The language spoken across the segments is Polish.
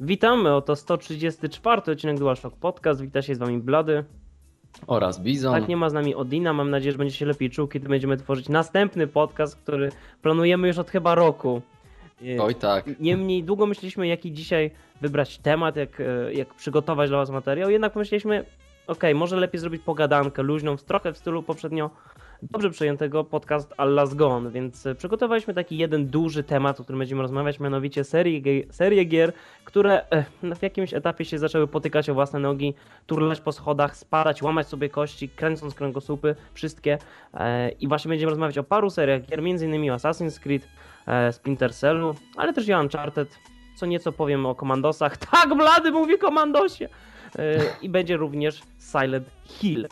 Witamy, oto 134 odcinek DualShock Podcast. Wita się z wami Blady. Oraz Bizon. Tak, nie ma z nami Odina. Mam nadzieję, że będzie się lepiej czuł, kiedy będziemy tworzyć następny podcast, który planujemy już od chyba roku. E, Oj tak. Niemniej długo myśleliśmy, jaki dzisiaj wybrać temat, jak, e, jak przygotować dla was materiał. Jednak pomyśleliśmy, okej, może lepiej zrobić pogadankę luźną, trochę w stylu poprzednio dobrze przejętego podcast Allah's Gone, więc e, przygotowaliśmy taki jeden duży temat, o którym będziemy rozmawiać, mianowicie serie, gie- serie gier, które e, w jakimś etapie się zaczęły potykać o własne nogi, turlać po schodach, spadać, łamać sobie kości, kręcąc kręgosłupy, wszystkie. E, I właśnie będziemy rozmawiać o paru seriach gier, m.in. o Assassin's Creed, Splinter Cellu, ale też i Uncharted, co nieco powiem o komandosach. Tak, Blady mówi komandosie! I będzie również Silent Hill.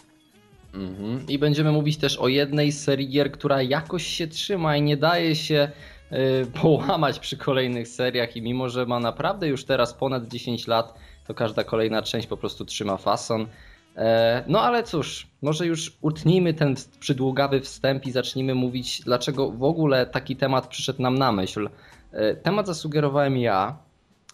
Mhm. I będziemy mówić też o jednej z serii gier, która jakoś się trzyma i nie daje się y, połamać przy kolejnych seriach i mimo, że ma naprawdę już teraz ponad 10 lat, to każda kolejna część po prostu trzyma fason. E, no ale cóż, może już utnijmy ten przydługawy wstęp i zacznijmy mówić, dlaczego w ogóle taki temat przyszedł nam na myśl. E, temat zasugerowałem ja,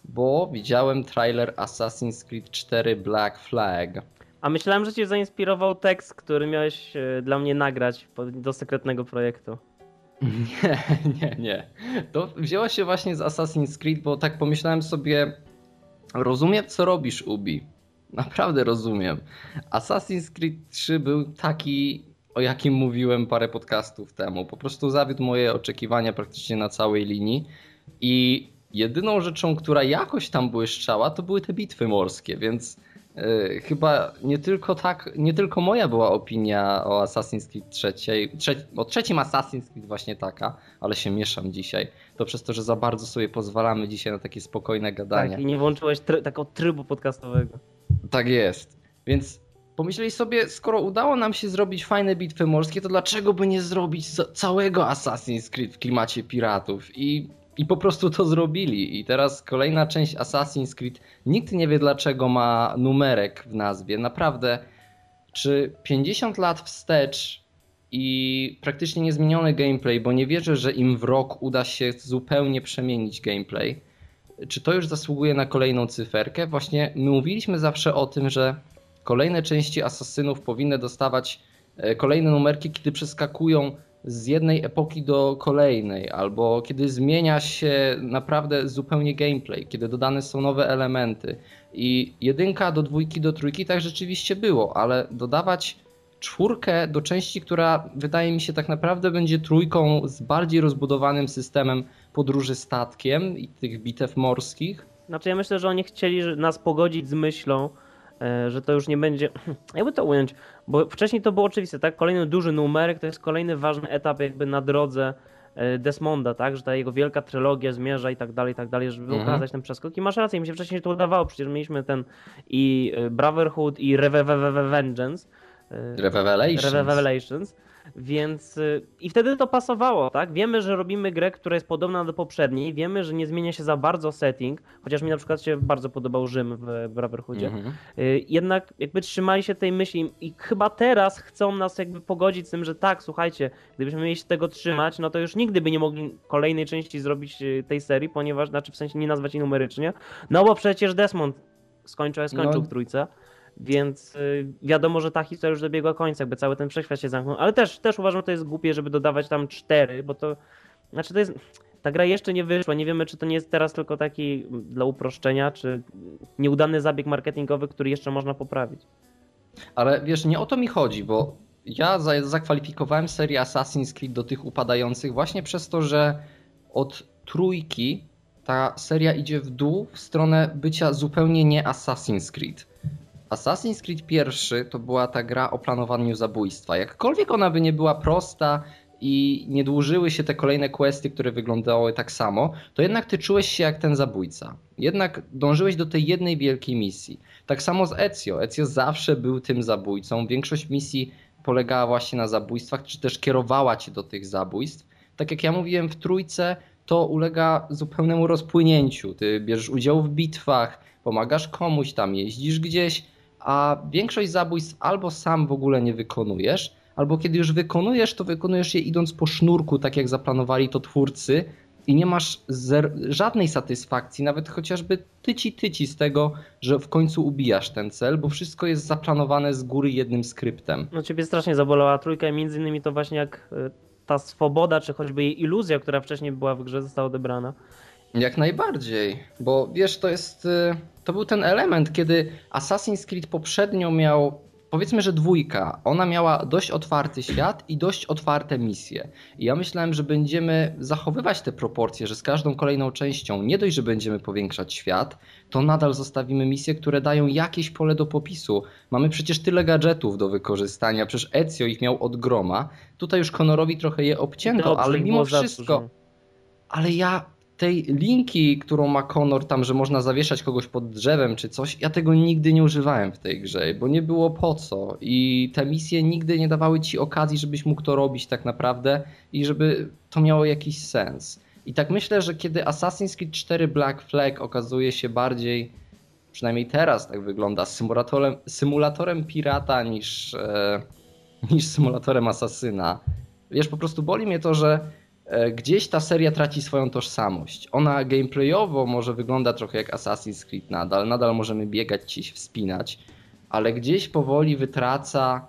bo widziałem trailer Assassin's Creed 4 Black Flag. A myślałem, że cię zainspirował tekst, który miałeś e, dla mnie nagrać do sekretnego projektu. Nie, nie, nie. To wzięło się właśnie z Assassin's Creed, bo tak pomyślałem sobie, rozumiem co robisz Ubi. Naprawdę rozumiem. Assassin's Creed 3 był taki, o jakim mówiłem parę podcastów temu. Po prostu zawiódł moje oczekiwania praktycznie na całej linii i jedyną rzeczą, która jakoś tam błyszczała, to były te bitwy morskie, więc chyba nie tylko tak, nie tylko moja była opinia o Assassin's Creed trzeciej, trze o trzecim Assassin's Creed właśnie taka, ale się mieszam dzisiaj. To przez to, że za bardzo sobie pozwalamy dzisiaj na takie spokojne gadanie. Tak, i nie włączyłeś try- takiego trybu podcastowego. Tak jest. Więc pomyśleli sobie, skoro udało nam się zrobić fajne bitwy morskie, to dlaczego by nie zrobić całego Assassin's Creed w klimacie piratów? I, I po prostu to zrobili. I teraz kolejna część Assassin's Creed. Nikt nie wie dlaczego ma numerek w nazwie. Naprawdę, czy 50 lat wstecz i praktycznie niezmieniony gameplay, bo nie wierzę, że im w rok uda się zupełnie przemienić gameplay czy to już zasługuje na kolejną cyferkę? Właśnie my mówiliśmy zawsze o tym, że kolejne części asasynów powinny dostawać e, kolejne numerki, kiedy przeskakują z jednej epoki do kolejnej, albo kiedy zmienia się naprawdę zupełnie gameplay, kiedy dodane są nowe elementy. I jedynka do dwójki do trójki tak rzeczywiście było, ale dodawać czwórkę do części, która wydaje mi się tak naprawdę będzie trójką z bardziej rozbudowanym systemem podróży statkiem i tych bitew morskich. Znaczy ja myślę, że oni chcieli nas pogodzić z myślą, że to już nie będzie, jakby to ująć, bo wcześniej to było oczywiste, tak? Kolejny duży numerek to jest kolejny ważny etap jakby na drodze e, Desmonda, tak? Że ta jego wielka trylogia zmierza i tak dalej, i tak dalej, żeby Mhm. ukazać ten przeskok. I masz rację, mi się wcześniej to udawało, przecież mieliśmy ten i e, Brotherhood i Reve- Vengeance. e, Revelations. Revelations. Więc y, i wtedy to pasowało, tak? Wiemy, że robimy grę, która jest podobna do poprzedniej, wiemy, że nie zmienia się za bardzo setting, chociaż mi na przykład się bardzo podobał Rzym w Brotherhoodzie. Mhm. Y, Jednak jakby trzymali się tej myśli i chyba teraz chcą nas jakby pogodzić z tym, że tak, słuchajcie, gdybyśmy mieli się tego trzymać, no to już nigdy by nie mogli kolejnej części zrobić y, tej serii, ponieważ, znaczy w sensie nie nazwać jej numerycznie, no bo przecież Desmond skończył, skończył No. w trójce. Więc y, wiadomo, że ta historia już dobiegła końca, jakby cały ten wszechświat się zamknął. Ale też, też uważam, że to jest głupie, żeby dodawać tam cztery, bo to. Znaczy to jest. Ta gra jeszcze nie wyszła. Nie wiemy, czy to nie jest teraz tylko taki mm, dla uproszczenia, czy nieudany zabieg marketingowy, który jeszcze można poprawić. Ale wiesz, nie o to mi chodzi, bo ja za, zakwalifikowałem serię Assassin's Creed do tych upadających właśnie przez to, że od trójki ta seria idzie w dół w stronę bycia zupełnie nie Assassin's Creed. Assassin's Creed pierwszy to była ta gra o planowaniu zabójstwa. Jakkolwiek ona by nie była prosta i nie dłużyły się te kolejne questy, które wyglądały tak samo, to jednak ty czułeś się jak ten zabójca. Jednak dążyłeś do tej jednej wielkiej misji. Tak samo z Ezio. Ezio zawsze był tym zabójcą. Większość misji polegała właśnie na zabójstwach, czy też kierowała cię do tych zabójstw. Tak jak ja mówiłem w trójce, to ulega zupełnemu rozpłynięciu. Ty bierzesz udział w bitwach, pomagasz komuś tam, jeździsz gdzieś, a większość zabójstw albo sam w ogóle nie wykonujesz, albo kiedy już wykonujesz, to wykonujesz je idąc po sznurku, tak jak zaplanowali to twórcy, i nie masz żadnej satysfakcji, nawet chociażby tyci tyci z tego, że w końcu ubijasz ten cel, bo wszystko jest zaplanowane z góry jednym skryptem. No ciebie strasznie zabolała trójka i między innymi to właśnie jak y, ta swoboda, czy choćby jej iluzja, która wcześniej była w grze, została odebrana. Jak najbardziej, bo wiesz, to jest. To był ten element, kiedy Assassin's Creed poprzednio miał. Powiedzmy, że dwójka. Ona miała dość otwarty świat i dość otwarte misje. I ja myślałem, że będziemy zachowywać te proporcje, że z każdą kolejną częścią nie dość, że będziemy powiększać świat, to nadal zostawimy misje, które dają jakieś pole do popisu. Mamy przecież tyle gadżetów do wykorzystania, przecież Ezio ich miał od groma. Tutaj już Conorowi trochę je obcięto, Dobrze ale mimo wszystko. dużo. Ale ja tej linki, którą ma Connor tam, że można zawieszać kogoś pod drzewem czy coś, ja tego nigdy nie używałem w tej grze, bo nie było po co. I te misje nigdy nie dawały ci okazji, żebyś mógł to robić tak naprawdę i żeby to miało jakiś sens. I tak myślę, że kiedy Assassin's Creed 4 Black Flag okazuje się bardziej, przynajmniej teraz tak wygląda, symulatorem, symulatorem pirata niż, e, niż symulatorem asasyna. Wiesz, po prostu boli mnie to, że gdzieś ta seria traci swoją tożsamość. Ona gameplayowo może wygląda trochę jak Assassin's Creed nadal, nadal możemy biegać ci się wspinać, ale gdzieś powoli wytraca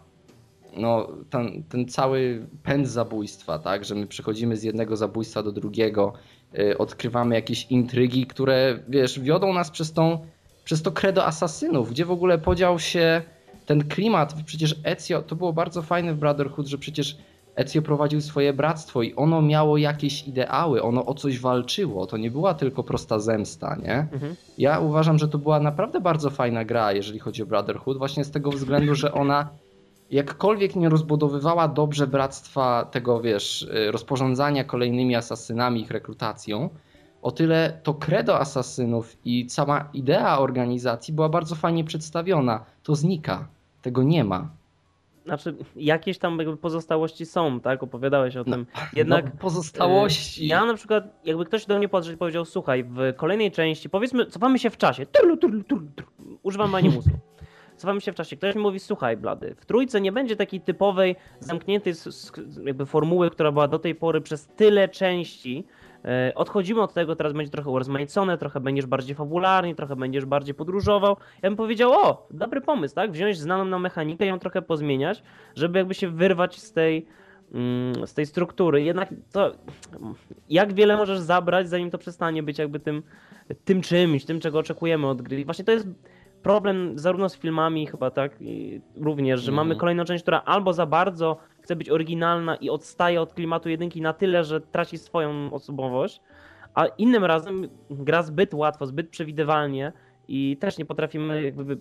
no, ten, ten cały pęd zabójstwa, tak, że my przechodzimy z jednego zabójstwa do drugiego, y, odkrywamy jakieś intrygi, które, wiesz, wiodą nas przez tą, przez to credo asasynów, gdzie w ogóle podział się ten klimat, przecież Ezio, to było bardzo fajne w Brotherhood, że przecież Ezio prowadził swoje bractwo i ono miało jakieś ideały, ono o coś walczyło, to nie była tylko prosta zemsta, nie? Mhm. Ja uważam, że to była naprawdę bardzo fajna gra, jeżeli chodzi o Brotherhood, właśnie z tego względu, że ona jakkolwiek nie rozbudowywała dobrze bractwa tego, wiesz, y, rozporządzania kolejnymi asasynami, ich rekrutacją, o tyle to credo asasynów i cała idea organizacji była bardzo fajnie przedstawiona. To znika. Tego nie ma. Znaczy, jakieś tam jakby pozostałości są, tak? Opowiadałeś o tym. Jednak no, pozostałości. y, ja na przykład, jakby ktoś do mnie podszedł i powiedział, słuchaj, w kolejnej części, powiedzmy, cofamy się w czasie. Turlu, turlu, turlu, turlu. Używam animusu. Cofamy się w czasie. Ktoś mi mówi, słuchaj, Blady, w trójce nie będzie takiej typowej, zamkniętej jakby formuły, która była do tej pory przez tyle części. E, Odchodzimy od tego, teraz będzie trochę urozmaicone, trochę będziesz bardziej fabularnie, trochę będziesz bardziej podróżował. Ja bym powiedział, o, dobry pomysł, tak? Wziąć znaną nam mechanikę, ją trochę pozmieniać, żeby jakby się wyrwać z tej, mm, z tej struktury. Jednak to, jak wiele możesz zabrać, zanim to przestanie być jakby tym, tym czymś, tym, czego oczekujemy od gry. I właśnie to jest problem zarówno z filmami chyba, tak, i również, że Mhm. mamy kolejną część, która albo za bardzo chce być oryginalna i odstaje od klimatu jedynki na tyle, że traci swoją osobowość, a innym razem gra zbyt łatwo, zbyt przewidywalnie i też nie potrafimy jakby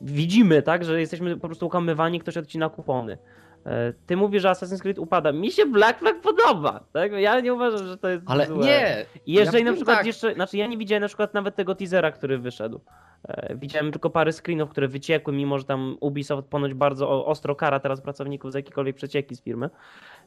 widzimy, tak, że jesteśmy po prostu ukamywani, ktoś odcina kupony. E, Ty mówisz, że Assassin's Creed upada. Mi się Black Flag podoba, tak? Ja nie uważam, że to jest Ale złe. nie! I jeżeli Ja na przykład tak. jeszcze, znaczy ja nie widziałem na przykład nawet tego teasera, który wyszedł. E, Widziałem tylko parę screenów, które wyciekły, mimo że tam Ubisoft ponoć bardzo ostro kara teraz pracowników za jakiekolwiek przecieki z firmy.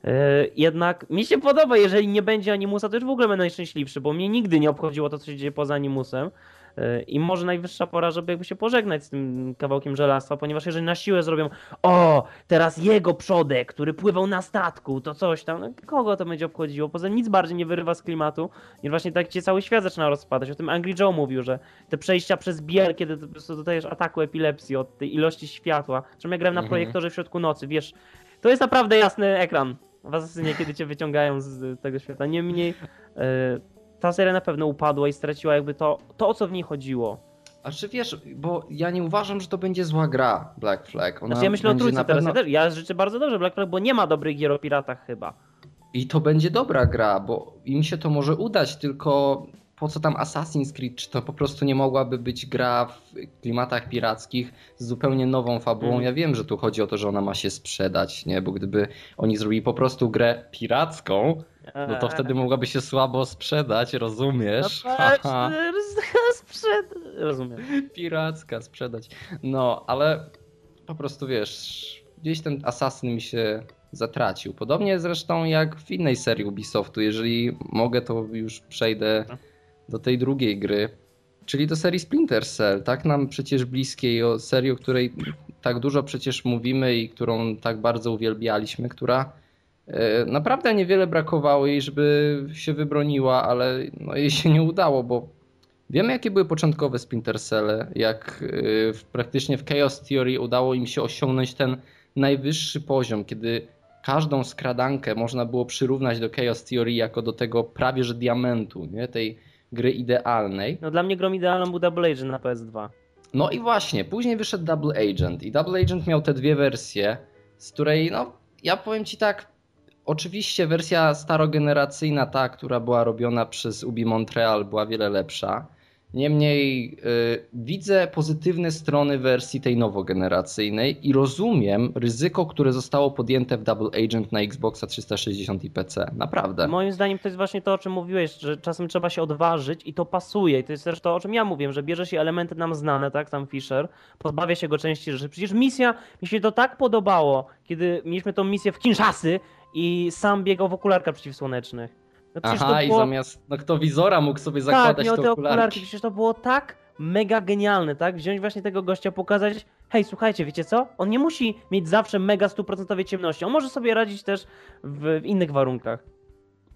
E, Jednak mi się podoba, jeżeli nie będzie animusa, to już w ogóle będę najszczęśliwszy, bo mnie nigdy nie obchodziło to, co się dzieje poza animusem. E, I może najwyższa pora, żeby jakby się pożegnać z tym kawałkiem żelastwa, ponieważ jeżeli na siłę zrobią, o, teraz jego przodek, który pływał na statku, to coś tam, no, kogo to będzie obchodziło? Poza tym nic bardziej nie wyrywa z klimatu, niż właśnie tak cię cały świat zaczyna rozpadać. O tym Angry Joe mówił, że te przejścia przez biel, kiedy po prostu dostajesz ataku epilepsji od tej ilości światła. Czym ja grałem na Mhm. projektorze w środku nocy, wiesz, to jest naprawdę jasny ekran w Asasynie, kiedy cię wyciągają z tego świata. Niemniej e, ta seria na pewno upadła i straciła jakby to, to o co w niej chodziło. A czy wiesz, bo ja nie uważam, że to będzie zła gra Black Flag. Ona Znaczy ja myślę o trójce teraz. pewno- ja życzę bardzo dobrze Black Flag, bo nie ma dobrych gier o piratach chyba. I to będzie dobra gra, bo im się to może udać, tylko po co tam Assassin's Creed? Czy to po prostu nie mogłaby być gra w klimatach pirackich z zupełnie nową fabułą? Mhm. Ja wiem, że tu chodzi o to, że ona ma się sprzedać, nie? Bo gdyby oni zrobili po prostu grę piracką, no to Eee. wtedy mogłaby się słabo sprzedać, rozumiesz? No patrz, sprzed... Rozumiem. Piracka sprzedać. No, ale po prostu wiesz, gdzieś ten asasyn mi się zatracił. Podobnie zresztą jak w innej serii Ubisoftu. Jeżeli mogę, to już przejdę do tej drugiej gry, czyli do serii Splinter Cell. Tak nam przecież bliskiej, o serii, o której tak dużo przecież mówimy i którą tak bardzo uwielbialiśmy, która naprawdę niewiele brakowało jej, żeby się wybroniła, ale no jej się nie udało, bo wiemy jakie były początkowe Splinter jak e, w, praktycznie w Chaos Theory udało im się osiągnąć ten najwyższy poziom, kiedy każdą skradankę można było przyrównać do Chaos Theory jako do tego prawie że diamentu, nie? tej gry idealnej. No dla mnie grom idealną był Double Agent na PS2. No i właśnie, później wyszedł Double Agent i Double Agent miał te dwie wersje, z której, no, ja powiem ci tak, oczywiście wersja starogeneracyjna, ta, która była robiona przez Ubi Montreal, była wiele lepsza. Niemniej y, widzę pozytywne strony wersji tej nowogeneracyjnej i rozumiem ryzyko, które zostało podjęte w Double Agent na Xboxa 360 i PC. Naprawdę. Moim zdaniem to jest właśnie to, o czym mówiłeś, że czasem trzeba się odważyć i to pasuje. I to jest też to, o czym ja mówię, że bierze się elementy nam znane, tak, sam Fisher, pozbawia się go części rzeczy. Przecież misja, mi się to tak podobało, kiedy mieliśmy tą misję w Kinshasy i sam biegał w okularkach przeciwsłonecznych. No Aha, to i było... zamiast noktowizora mógł sobie Tak, zakładać miał te te okularki. okularki, przecież to było tak mega genialne, tak? Wziąć właśnie tego gościa, pokazać, hej, słuchajcie, wiecie co? On nie musi mieć zawsze mega stuprocentowej ciemności, on może sobie radzić też w, w innych warunkach.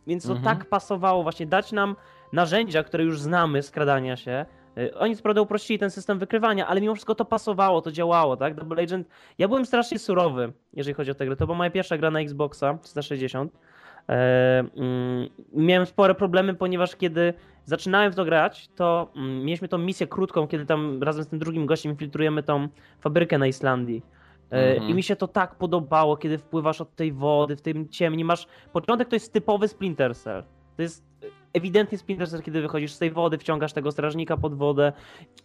Więc to Mhm. tak pasowało właśnie, dać nam narzędzia, które już znamy, skradania się. Y, Oni co prawda uprościli ten system wykrywania, ale mimo wszystko to pasowało, to działało, tak? Double Agent, ja byłem strasznie surowy, jeżeli chodzi o tę grę. To była moja pierwsza gra na Xboxa 360. E, mm, miałem spore problemy, ponieważ kiedy zaczynałem w to grać, to mm, mieliśmy tą misję krótką, kiedy tam razem z tym drugim gościem infiltrujemy tą fabrykę na Islandii. E, Mhm. I mi się to tak podobało, kiedy wpływasz od tej wody, w tym ciemni. Masz. Początek to jest typowy Splinter Cell. To jest ewidentnie Cell, kiedy wychodzisz z tej wody, wciągasz tego strażnika pod wodę.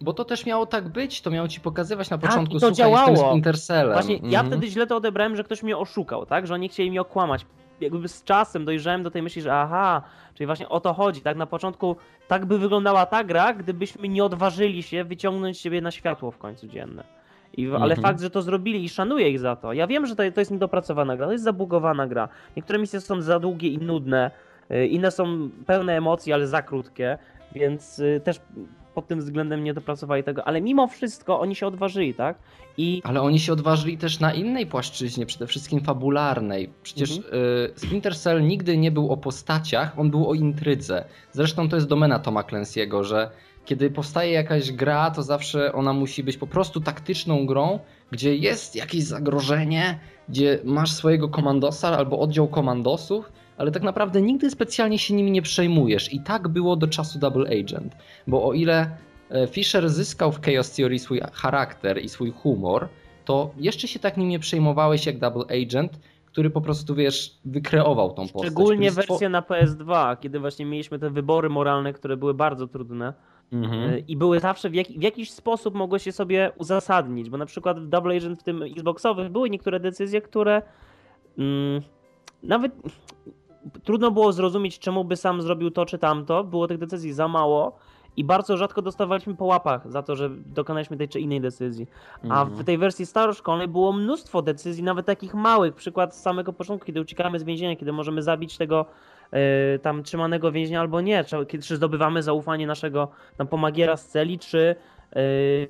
Bo to też miało tak być, to miało ci pokazywać na Tak, początku, i to słuchaj, jestem działało. Cellem. Właśnie ja Mhm. wtedy źle to odebrałem, że ktoś mnie oszukał, tak? Że oni chcieli mnie okłamać. Jakby z czasem dojrzałem do tej myśli, że aha, czyli właśnie o to chodzi, tak? Na początku tak by wyglądała ta gra, gdybyśmy nie odważyli się wyciągnąć siebie na światło w końcu dzienne. I, ale Mhm. fakt, że to zrobili i szanuję ich za to. Ja wiem, że to, to jest niedopracowana gra, to jest zabugowana gra. Niektóre misje są za długie i nudne, inne są pełne emocji, ale za krótkie, więc y, też pod tym względem nie dopracowali tego, ale mimo wszystko oni się odważyli, tak? I Ale oni się odważyli też na innej płaszczyźnie, przede wszystkim fabularnej. Przecież Mhm. y, Splinter Cell nigdy nie był o postaciach, on był o intrydze. Zresztą to jest domena Toma Clancy'ego, że kiedy powstaje jakaś gra, to zawsze ona musi być po prostu taktyczną grą, gdzie jest jakieś zagrożenie, gdzie masz swojego komandosa albo oddział komandosów, ale tak naprawdę nigdy specjalnie się nimi nie przejmujesz. I tak było do czasu Double Agent. Bo o ile e, Fisher zyskał w Chaos Theory swój charakter i swój humor, to jeszcze się tak nim nie przejmowałeś jak Double Agent, który po prostu, wiesz, wykreował tą postać. Szczególnie stwo- wersję na PS2, kiedy właśnie mieliśmy te wybory moralne, które były bardzo trudne Mhm. y, i były zawsze w, jak, w jakiś sposób mogłeś się sobie uzasadnić, bo na przykład w Double Agent w tym Xboxowym były niektóre decyzje, które mm, nawet trudno było zrozumieć, czemu by sam zrobił to czy tamto, było tych decyzji za mało i bardzo rzadko dostawaliśmy po łapach za to, że dokonaliśmy tej czy innej decyzji. A Mhm. w tej wersji staroszkolnej było mnóstwo decyzji, nawet takich małych. Przykład z samego początku, kiedy uciekamy z więzienia, kiedy możemy zabić tego e, tam trzymanego więźnia albo nie. Czy, kiedy, czy zdobywamy zaufanie naszego tam pomagiera z celi, czy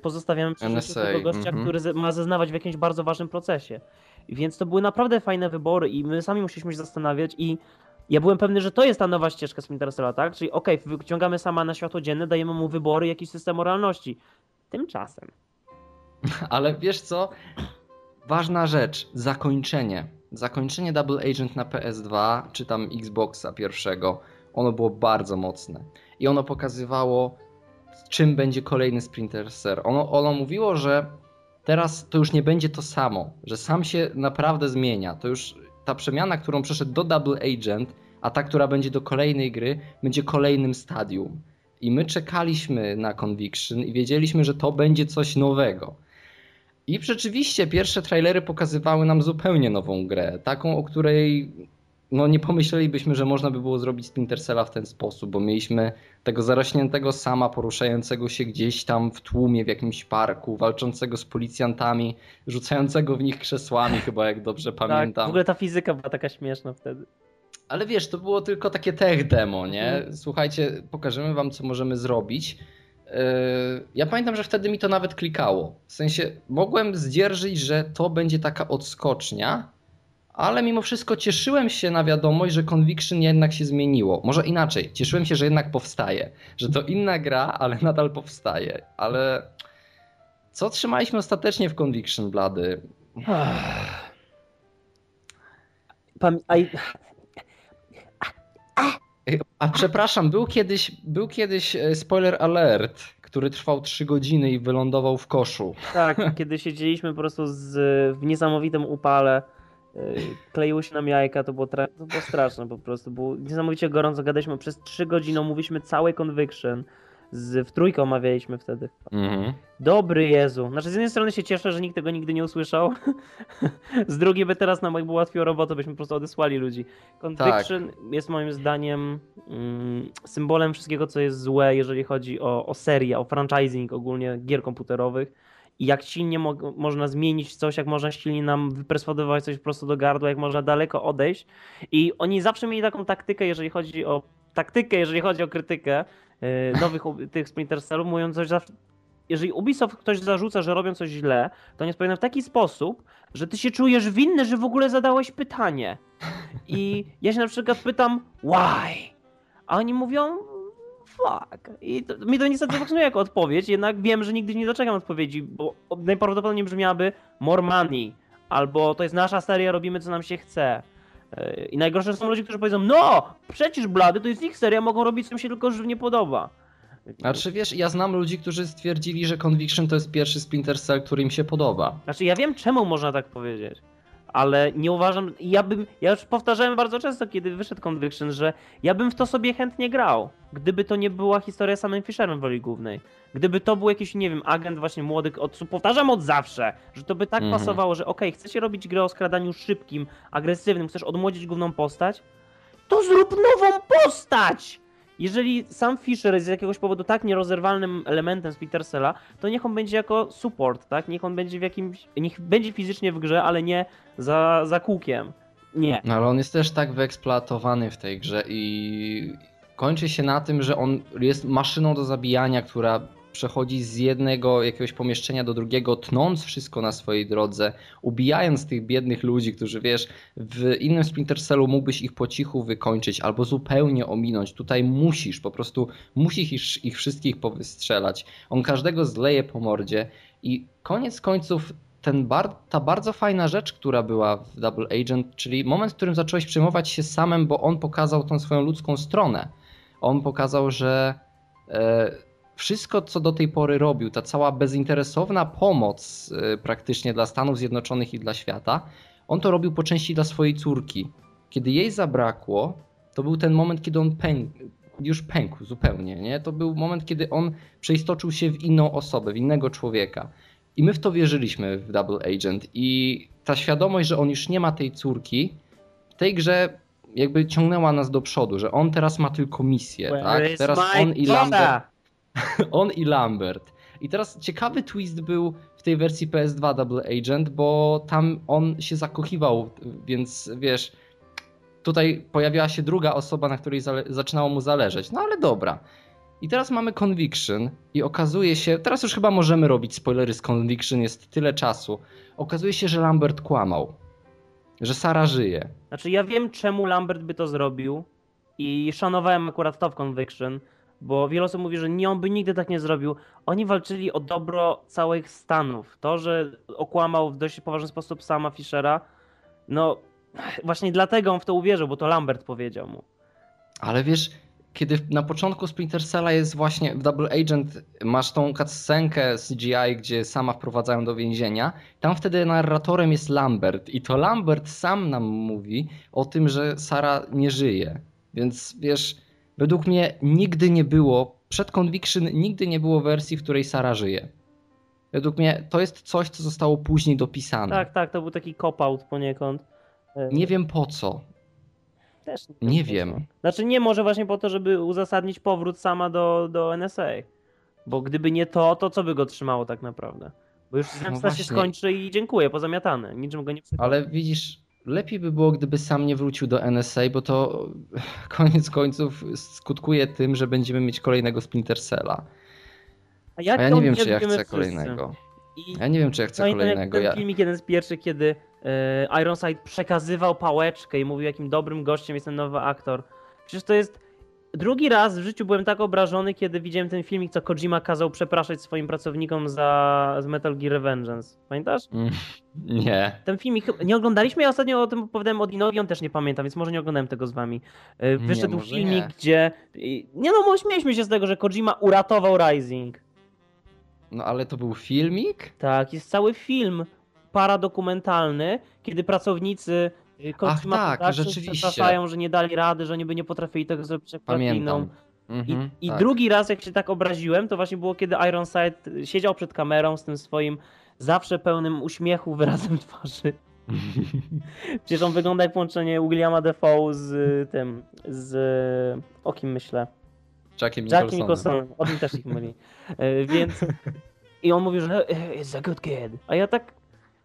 pozostawiamy przy tego gościa, mhm. który ze- ma zeznawać w jakimś bardzo ważnym procesie. Więc to były naprawdę fajne wybory i my sami musieliśmy się zastanawiać i ja byłem pewny, że to jest ta nowa ścieżka Splinter Cella, tak? Czyli okej, wyciągamy sama na światło dzienne, dajemy mu wybory, jakiś system moralności. Tymczasem Ale wiesz co? Ważna rzecz, zakończenie. Zakończenie Double Agent na PS2, czy tam Xboxa pierwszego, ono było bardzo mocne. I ono pokazywało, czym będzie kolejny Splinter Cell. Ono, ono mówiło, że teraz to już nie będzie to samo, że sam się naprawdę zmienia. To już ta przemiana, którą przeszedł do Double Agent, a ta, która będzie do kolejnej gry, będzie kolejnym stadium. I my czekaliśmy na Conviction i wiedzieliśmy, że to będzie coś nowego. I rzeczywiście pierwsze trailery pokazywały nam zupełnie nową grę, taką, o której no nie pomyślelibyśmy, że można by było zrobić Splinter Cella w ten sposób, bo mieliśmy tego zarośniętego sama poruszającego się gdzieś tam w tłumie w jakimś parku, walczącego z policjantami, rzucającego w nich krzesłami chyba, jak dobrze tak, pamiętam. w ogóle ta fizyka była taka śmieszna wtedy. Ale wiesz, to było tylko takie tech demo, nie? Mhm. Słuchajcie, pokażemy wam, co możemy zrobić. Yy, Ja pamiętam, że wtedy mi to nawet klikało. W sensie mogłem zdzierżyć, że to będzie taka odskocznia, ale mimo wszystko cieszyłem się na wiadomość, że Conviction jednak się zmieniło. Może inaczej, cieszyłem się, że jednak powstaje. Że to inna gra, ale nadal powstaje. Ale co trzymaliśmy ostatecznie w Conviction, Blady? Pam- a, A przepraszam, był kiedyś, był kiedyś e, spoiler alert, który trwał 3 godziny i wylądował w koszu. tak, kiedy siedzieliśmy po prostu z, w niesamowitym upale, kleiły się nam jajka, to było, to było straszne po prostu. Było niesamowicie gorąco, gadaliśmy przez 3 godziny, omówiliśmy cały Conviction. Z, w trójkę omawialiśmy wtedy. Mhm. Dobry Jezu. Znaczy z jednej strony się cieszę, że nikt tego nigdy nie usłyszał. z drugiej by teraz nam jakby ułatwiło robotę, byśmy po prostu odesłali ludzi. Conviction jest moim zdaniem mm, symbolem wszystkiego, co jest złe, jeżeli chodzi o, o serię, o franchising ogólnie gier komputerowych. Jak silnie mo- można zmienić coś, jak można silnie nam wyperswadować coś prosto do gardła, jak można daleko odejść. I oni zawsze mieli taką taktykę, jeżeli chodzi o taktykę, jeżeli chodzi o krytykę yy, nowych tych Splinter Cellów, mówiąc coś zawsze, jeżeli Ubisoft ktoś zarzuca, że robią coś źle, to nie powinno w taki sposób, że ty się czujesz winny, że w ogóle zadałeś pytanie. I ja się na przykład pytam, why? A oni mówią, fuck. I to, mi to nie satysfakcjonuje jako odpowiedź, jednak wiem, że nigdy nie doczekam odpowiedzi, bo najprawdopodobniej brzmiałaby more money, albo to jest nasza seria, robimy co nam się chce. Yy, I najgorsze są ludzie, którzy powiedzą, no, przecież blady, to jest ich seria, mogą robić co im się tylko że nie podoba. Znaczy wiesz, ja znam ludzi, którzy stwierdzili, że Conviction to jest pierwszy Splinter Cell, który im się podoba. Znaczy, ja wiem, czemu można tak powiedzieć, ale nie uważam. Ja bym. Ja już powtarzałem bardzo często, kiedy wyszedł Conviction, że ja bym w to sobie chętnie grał. Gdyby to nie była historia samym Fisherem w roli głównej. Gdyby to był jakiś, nie wiem, agent właśnie młody. Od, powtarzam od zawsze, że to by tak Mhm. pasowało, że okej, chcecie robić grę o skradaniu szybkim, agresywnym, chcesz odmłodzić główną postać, to zrób nową postać! Jeżeli sam Fisher jest z jakiegoś powodu tak nierozerwalnym elementem Splinter Cella, to niech on będzie jako support, tak? Niech on będzie w jakimś. Niech będzie fizycznie w grze, ale nie za, za kółkiem. Nie. No ale on jest też tak wyeksploatowany w tej grze i kończy się na tym, że on jest maszyną do zabijania, która przechodzi z jednego jakiegoś pomieszczenia do drugiego, tnąc wszystko na swojej drodze, ubijając tych biednych ludzi, którzy wiesz, w innym Splinter Cellu mógłbyś ich po cichu wykończyć albo zupełnie ominąć. Tutaj musisz, po prostu musisz ich, ich wszystkich powystrzelać. On każdego zleje po mordzie i koniec końców ten bar, ta bardzo fajna rzecz, która była w Double Agent, czyli moment, w którym zacząłeś przejmować się samym, bo on pokazał tą swoją ludzką stronę. On pokazał, że e, wszystko, co do tej pory robił, ta cała bezinteresowna pomoc e, praktycznie dla Stanów Zjednoczonych i dla świata, on to robił po części dla swojej córki. Kiedy jej zabrakło, to był ten moment, kiedy on pękł, już pękł zupełnie. Nie? To był moment, kiedy on przeistoczył się w inną osobę, w innego człowieka. I my w to wierzyliśmy w Double Agent. I ta świadomość, że on już nie ma tej córki, w tej grze jakby ciągnęła nas do przodu, że on teraz ma tylko misję. Where tak? Teraz on i daughter? On i Lambert. I teraz ciekawy twist był w tej wersji PS2 Double Agent, bo tam on się zakochiwał, więc wiesz, tutaj pojawiła się druga osoba, na której zaczynało mu zależeć. No ale dobra. I teraz mamy Conviction i okazuje się, teraz już chyba możemy robić spoilery z Conviction, jest tyle czasu. Okazuje się, że Lambert kłamał. Że Sara żyje. Znaczy, ja wiem, czemu Lambert by to zrobił i szanowałem akurat to w Conviction, bo wiele osób mówi, że nie, on by nigdy tak nie zrobił. Oni walczyli o dobro całych Stanów. To, że okłamał w dość poważny sposób sama Fischera, no właśnie dlatego on w to uwierzył, bo to Lambert powiedział mu. Ale wiesz, kiedy na początku Splinter Cella jest właśnie w Double Agent, masz tą cutscenkę CGI, gdzie sama wprowadzają do więzienia, tam wtedy narratorem jest Lambert i to Lambert sam nam mówi o tym, że Sara nie żyje. Więc wiesz, według mnie nigdy nie było, przed Conviction nigdy nie było wersji, w której Sara żyje. Według mnie to jest coś, co zostało później dopisane. Tak, tak, to był taki cop-out poniekąd. E, Nie wiem po co. Też Nie co. wiem. Znaczy nie, może właśnie po to, żeby uzasadnić powrót sama do, do NSA. Bo gdyby nie to, to co by go trzymało tak naprawdę? Bo już zemsta się No właśnie. skończy i dziękuję, pozamiatane. Niczym go nie przekona. Ale widzisz, lepiej by było, gdyby sam nie wrócił do NSA, bo to koniec końców skutkuje tym, że będziemy mieć kolejnego Splinter Cella. A, jak A ja nie wiem, czy ja chcę kolejnego. I Ja nie wiem, czy ja chcę jak kolejnego. ten Ja... filmik jeden z pierwszych, kiedy e, Ironside przekazywał pałeczkę i mówił, jakim dobrym gościem jest ten nowy aktor. Przecież to jest. Drugi raz w życiu byłem tak obrażony, kiedy widziałem ten filmik, co Kojima kazał przepraszać swoim pracownikom za z Metal Gear Revengeance. Pamiętasz? Mm, Nie. Ten filmik, nie oglądaliśmy, ja ostatnio o tym opowiadałem Odinowi, on też nie pamięta, więc może nie oglądałem tego z wami. E, Wyszedł może filmik, nie. gdzie... Nie no, śmieliśmy się z tego, że Kojima uratował Rising. No ale to był filmik? Tak, jest cały film paradokumentalny, kiedy pracownicy y, Kojima tak, Productions rzeczywiście. że nie dali rady, że niby nie potrafili tego zrobić jak. Pamiętam. I, Mhm, I tak. drugi raz, jak się tak obraziłem, to właśnie było, kiedy Ironside siedział przed kamerą z tym swoim zawsze pełnym uśmiechu wyrazem twarzy. Przecież on wygląda jak połączenie Williama Defoe z y, tym, z... o kim myślę? Jackiem Jackiem Nicholsonem. Nicholsonem, o tym też ich myli. E, Więc... I on mówił, że "Eh, it's a good kid. A ja tak,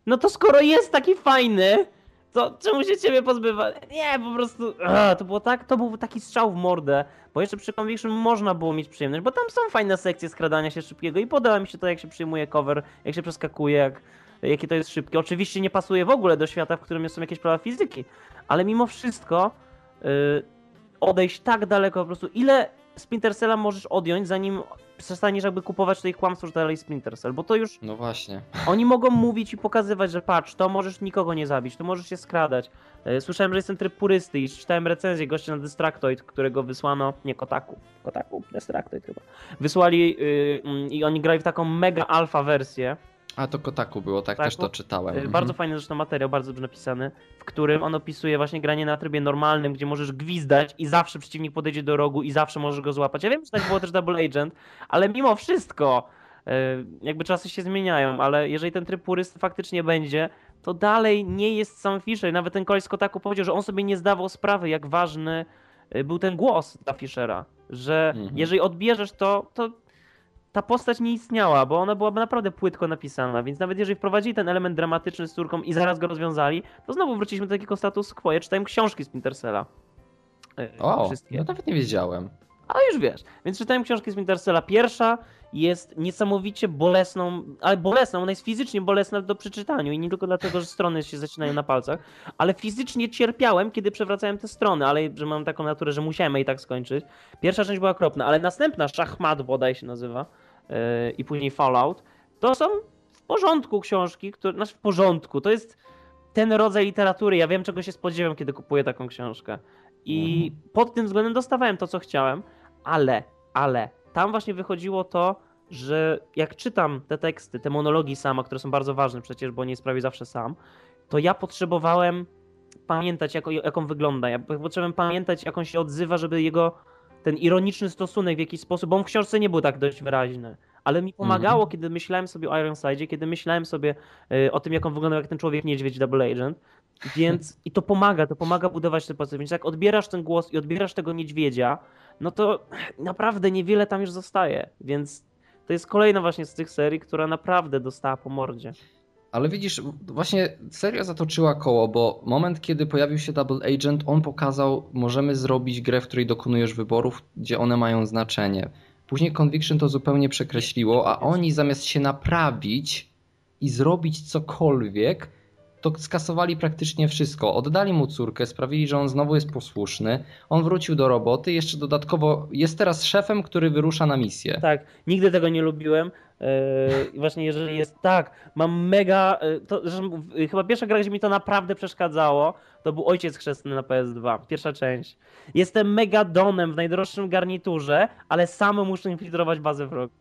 no to skoro jest taki fajny, to czemu się ciebie pozbywa? Nie, po prostu, ah, to było tak, to był taki strzał w mordę, bo jeszcze przy Conviction można było mieć przyjemność, bo tam są fajne sekcje skradania się szybkiego i podoba mi się to, jak się przyjmuje cover, jak się przeskakuje, jak, jakie to jest szybkie. Oczywiście nie pasuje w ogóle do świata, w którym są jakieś prawa fizyki, ale mimo wszystko y, odejść tak daleko po prostu, ile Splinter możesz odjąć, zanim przestaniesz jakby kupować kłamstwo, że to dalej Splinter Cell, bo to już No właśnie. oni mogą mówić i pokazywać, że patrz, to możesz nikogo nie zabić, to możesz się skradać. E, Słyszałem, że jest ten tryb purysty i czytałem recenzję gościa na Distractoid, którego wysłano, nie Kotaku, Kotaku, Distractoid chyba. Wysłali yy, i oni grali w taką mega alfa wersję, A to Kotaku było, tak, Kotaku? też to czytałem. E, Mhm. Bardzo fajny zresztą materiał, bardzo dobrze napisany, w którym on opisuje właśnie granie na trybie normalnym, gdzie możesz gwizdać i zawsze przeciwnik podejdzie do rogu i zawsze możesz go złapać. Ja wiem, że tak było też Double Agent, ale mimo wszystko e, jakby czasy się zmieniają, ale jeżeli ten tryb purysty faktycznie będzie, to dalej nie jest sam Fisher. Nawet ten koleś z Kotaku powiedział, że on sobie nie zdawał sprawy, jak ważny e, był ten głos dla Fishera, że Mhm. jeżeli odbierzesz to, to ta postać nie istniała, bo ona byłaby naprawdę płytko napisana, więc nawet jeżeli wprowadzili ten element dramatyczny z córką i zaraz go rozwiązali, to znowu wróciliśmy do takiego status quo. Ja czytałem książki z Pintercella. O, Wszystkie. ja nawet nie wiedziałem. Ale już wiesz. Więc czytałem książki z Wintersella. Pierwsza jest niesamowicie bolesną, ale bolesną, ona jest fizycznie bolesna do przeczytania i nie tylko dlatego, że strony się zacinają na palcach, ale fizycznie cierpiałem, kiedy przewracałem te strony, ale że mam taką naturę, że musiałem i tak skończyć. Pierwsza część była okropna, ale następna, Szachmat bodaj się nazywa yy, i później Fallout, to są w porządku książki, które, znaczy w porządku, to jest ten rodzaj literatury, ja wiem czego się spodziewam, kiedy kupuję taką książkę. I pod tym względem dostawałem to, co chciałem, ale, ale, tam właśnie wychodziło to, że jak czytam te teksty, te monologi sama, które są bardzo ważne przecież, bo nie sprawi zawsze sam, to ja potrzebowałem pamiętać, jak, jak on wygląda. Ja potrzebowałem pamiętać, jak on się odzywa, żeby jego ten ironiczny stosunek w jakiś sposób, bo on w książce nie był tak dość wyraźny. Ale mi pomagało, kiedy myślałem sobie o Ironside, kiedy myślałem sobie y, o tym, jak on wyglądał jak ten człowiek niedźwiedź Double Agent. Więc i to pomaga, to pomaga budować te postacie. Więc jak odbierasz ten głos i odbierasz tego niedźwiedzia, no to naprawdę niewiele tam już zostaje. Więc to jest kolejna właśnie z tych serii, która naprawdę dostała po mordzie. Ale widzisz, właśnie seria zatoczyła koło, bo moment, kiedy pojawił się Double Agent, on pokazał, możemy zrobić grę, w której dokonujesz wyborów, gdzie one mają znaczenie. Później Conviction to zupełnie przekreśliło, a oni zamiast się naprawić i zrobić cokolwiek, to skasowali praktycznie wszystko. Oddali mu córkę, sprawili, że on znowu jest posłuszny, on wrócił do roboty, jeszcze dodatkowo jest teraz szefem, który wyrusza na misję. Tak, nigdy tego nie lubiłem. Yy, właśnie jeżeli jest tak, mam mega. yy, To, że, yy, chyba pierwsza gra, gdzie mi to naprawdę przeszkadzało, to był Ojciec Chrzestny na PS2, pierwsza część. Jestem mega donem w najdroższym garniturze, ale sam muszę infiltrować bazę wroga.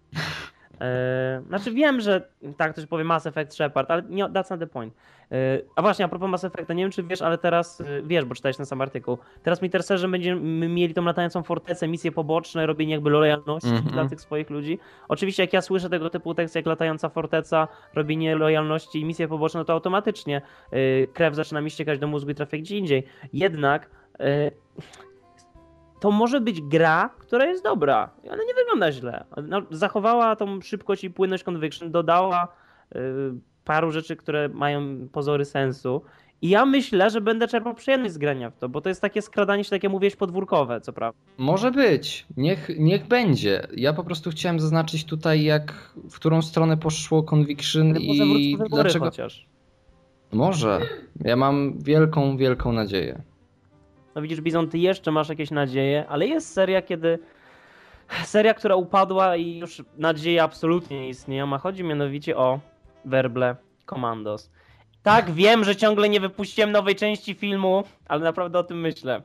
Yy, znaczy wiem, że tak ktoś powie Mass Effect Shepard, ale nie, that's not the point. Yy, a właśnie, a propos Mass Effecta, nie wiem czy wiesz, ale teraz, yy, wiesz, bo czytałeś ten sam artykuł, teraz mi że będziemy mieli tą latającą fortecę, misje poboczne, robienie jakby lojalności Mhm. dla tych swoich ludzi. Oczywiście jak ja słyszę tego typu teksty jak latająca forteca, robienie lojalności i misje poboczne, to automatycznie krew zaczyna mi ściekać do mózgu i trafia gdzie indziej. Jednak to może być gra, która jest dobra. I ona nie wygląda źle. No, zachowała tą szybkość i płynność Conviction, dodała yy, paru rzeczy, które mają pozory sensu. I ja myślę, że będę czerpał przyjemność z grania w to, bo to jest takie skradanie się, tak jak mówiłeś, podwórkowe, co prawda. Może być, niech, niech będzie. Ja po prostu chciałem zaznaczyć tutaj, jak w którą stronę poszło Conviction Ale i dlaczego. chociaż. Może. Ja mam wielką, wielką nadzieję. No widzisz, Bizon, ty jeszcze masz jakieś nadzieje, ale jest seria, kiedy. Seria, która upadła i już nadzieja absolutnie nie istnieją, a chodzi mianowicie o werble Commandos. Tak, wiem, że ciągle nie wypuściłem nowej części filmu, ale naprawdę o tym myślę.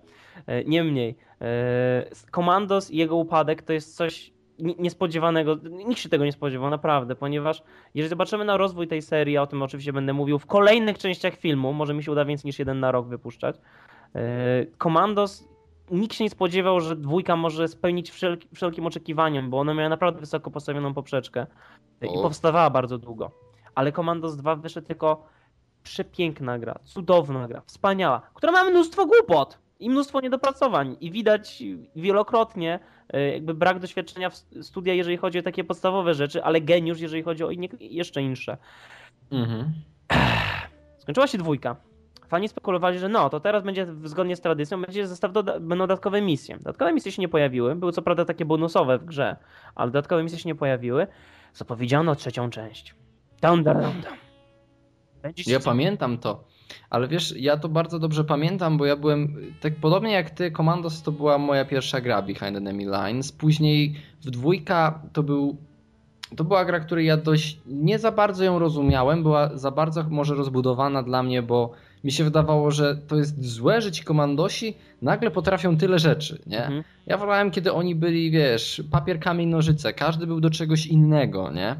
E, Niemniej, e, Commandos i jego upadek to jest coś ni- niespodziewanego. Nikt się tego nie spodziewał, naprawdę, ponieważ jeżeli zobaczymy na rozwój tej serii, a o tym oczywiście będę mówił w kolejnych częściach filmu, może mi się uda więcej niż jeden na rok wypuszczać. E, Commandos, nikt się nie spodziewał, że dwójka może spełnić wszelki, wszelkim oczekiwaniom, bo ona miała naprawdę wysoko postawioną poprzeczkę e, i O. powstawała bardzo długo. Ale Commandos 2 wyszedł tylko przepiękna gra, cudowna gra, wspaniała, która ma mnóstwo głupot i mnóstwo niedopracowań i widać wielokrotnie e, jakby brak doświadczenia w studia, jeżeli chodzi o takie podstawowe rzeczy, ale geniusz, jeżeli chodzi o inne, jeszcze insze. Mhm. Skończyła się dwójka. Fani spekulowali, że no, to teraz będzie zgodnie z tradycją, będzie zestaw doda- będą dodatkowe misje. Dodatkowe misje się nie pojawiły, były co prawda takie bonusowe w grze, ale dodatkowe misje się nie pojawiły. Zapowiedziano trzecią część. Down, down, down, Ja pamiętam to. Ale wiesz, ja to bardzo dobrze pamiętam, bo ja byłem, tak podobnie jak ty, Commandos to była moja pierwsza gra Behind Enemy Lines. Później w dwójka to był, to była gra, której ja dość, nie za bardzo ją rozumiałem, była za bardzo może rozbudowana dla mnie, bo mi się wydawało, że to jest złe, że ci komandosi nagle potrafią tyle rzeczy, nie? Mhm. Ja wolałem, kiedy oni byli, wiesz, papier, kamień, nożyce. Każdy był do czegoś innego, nie?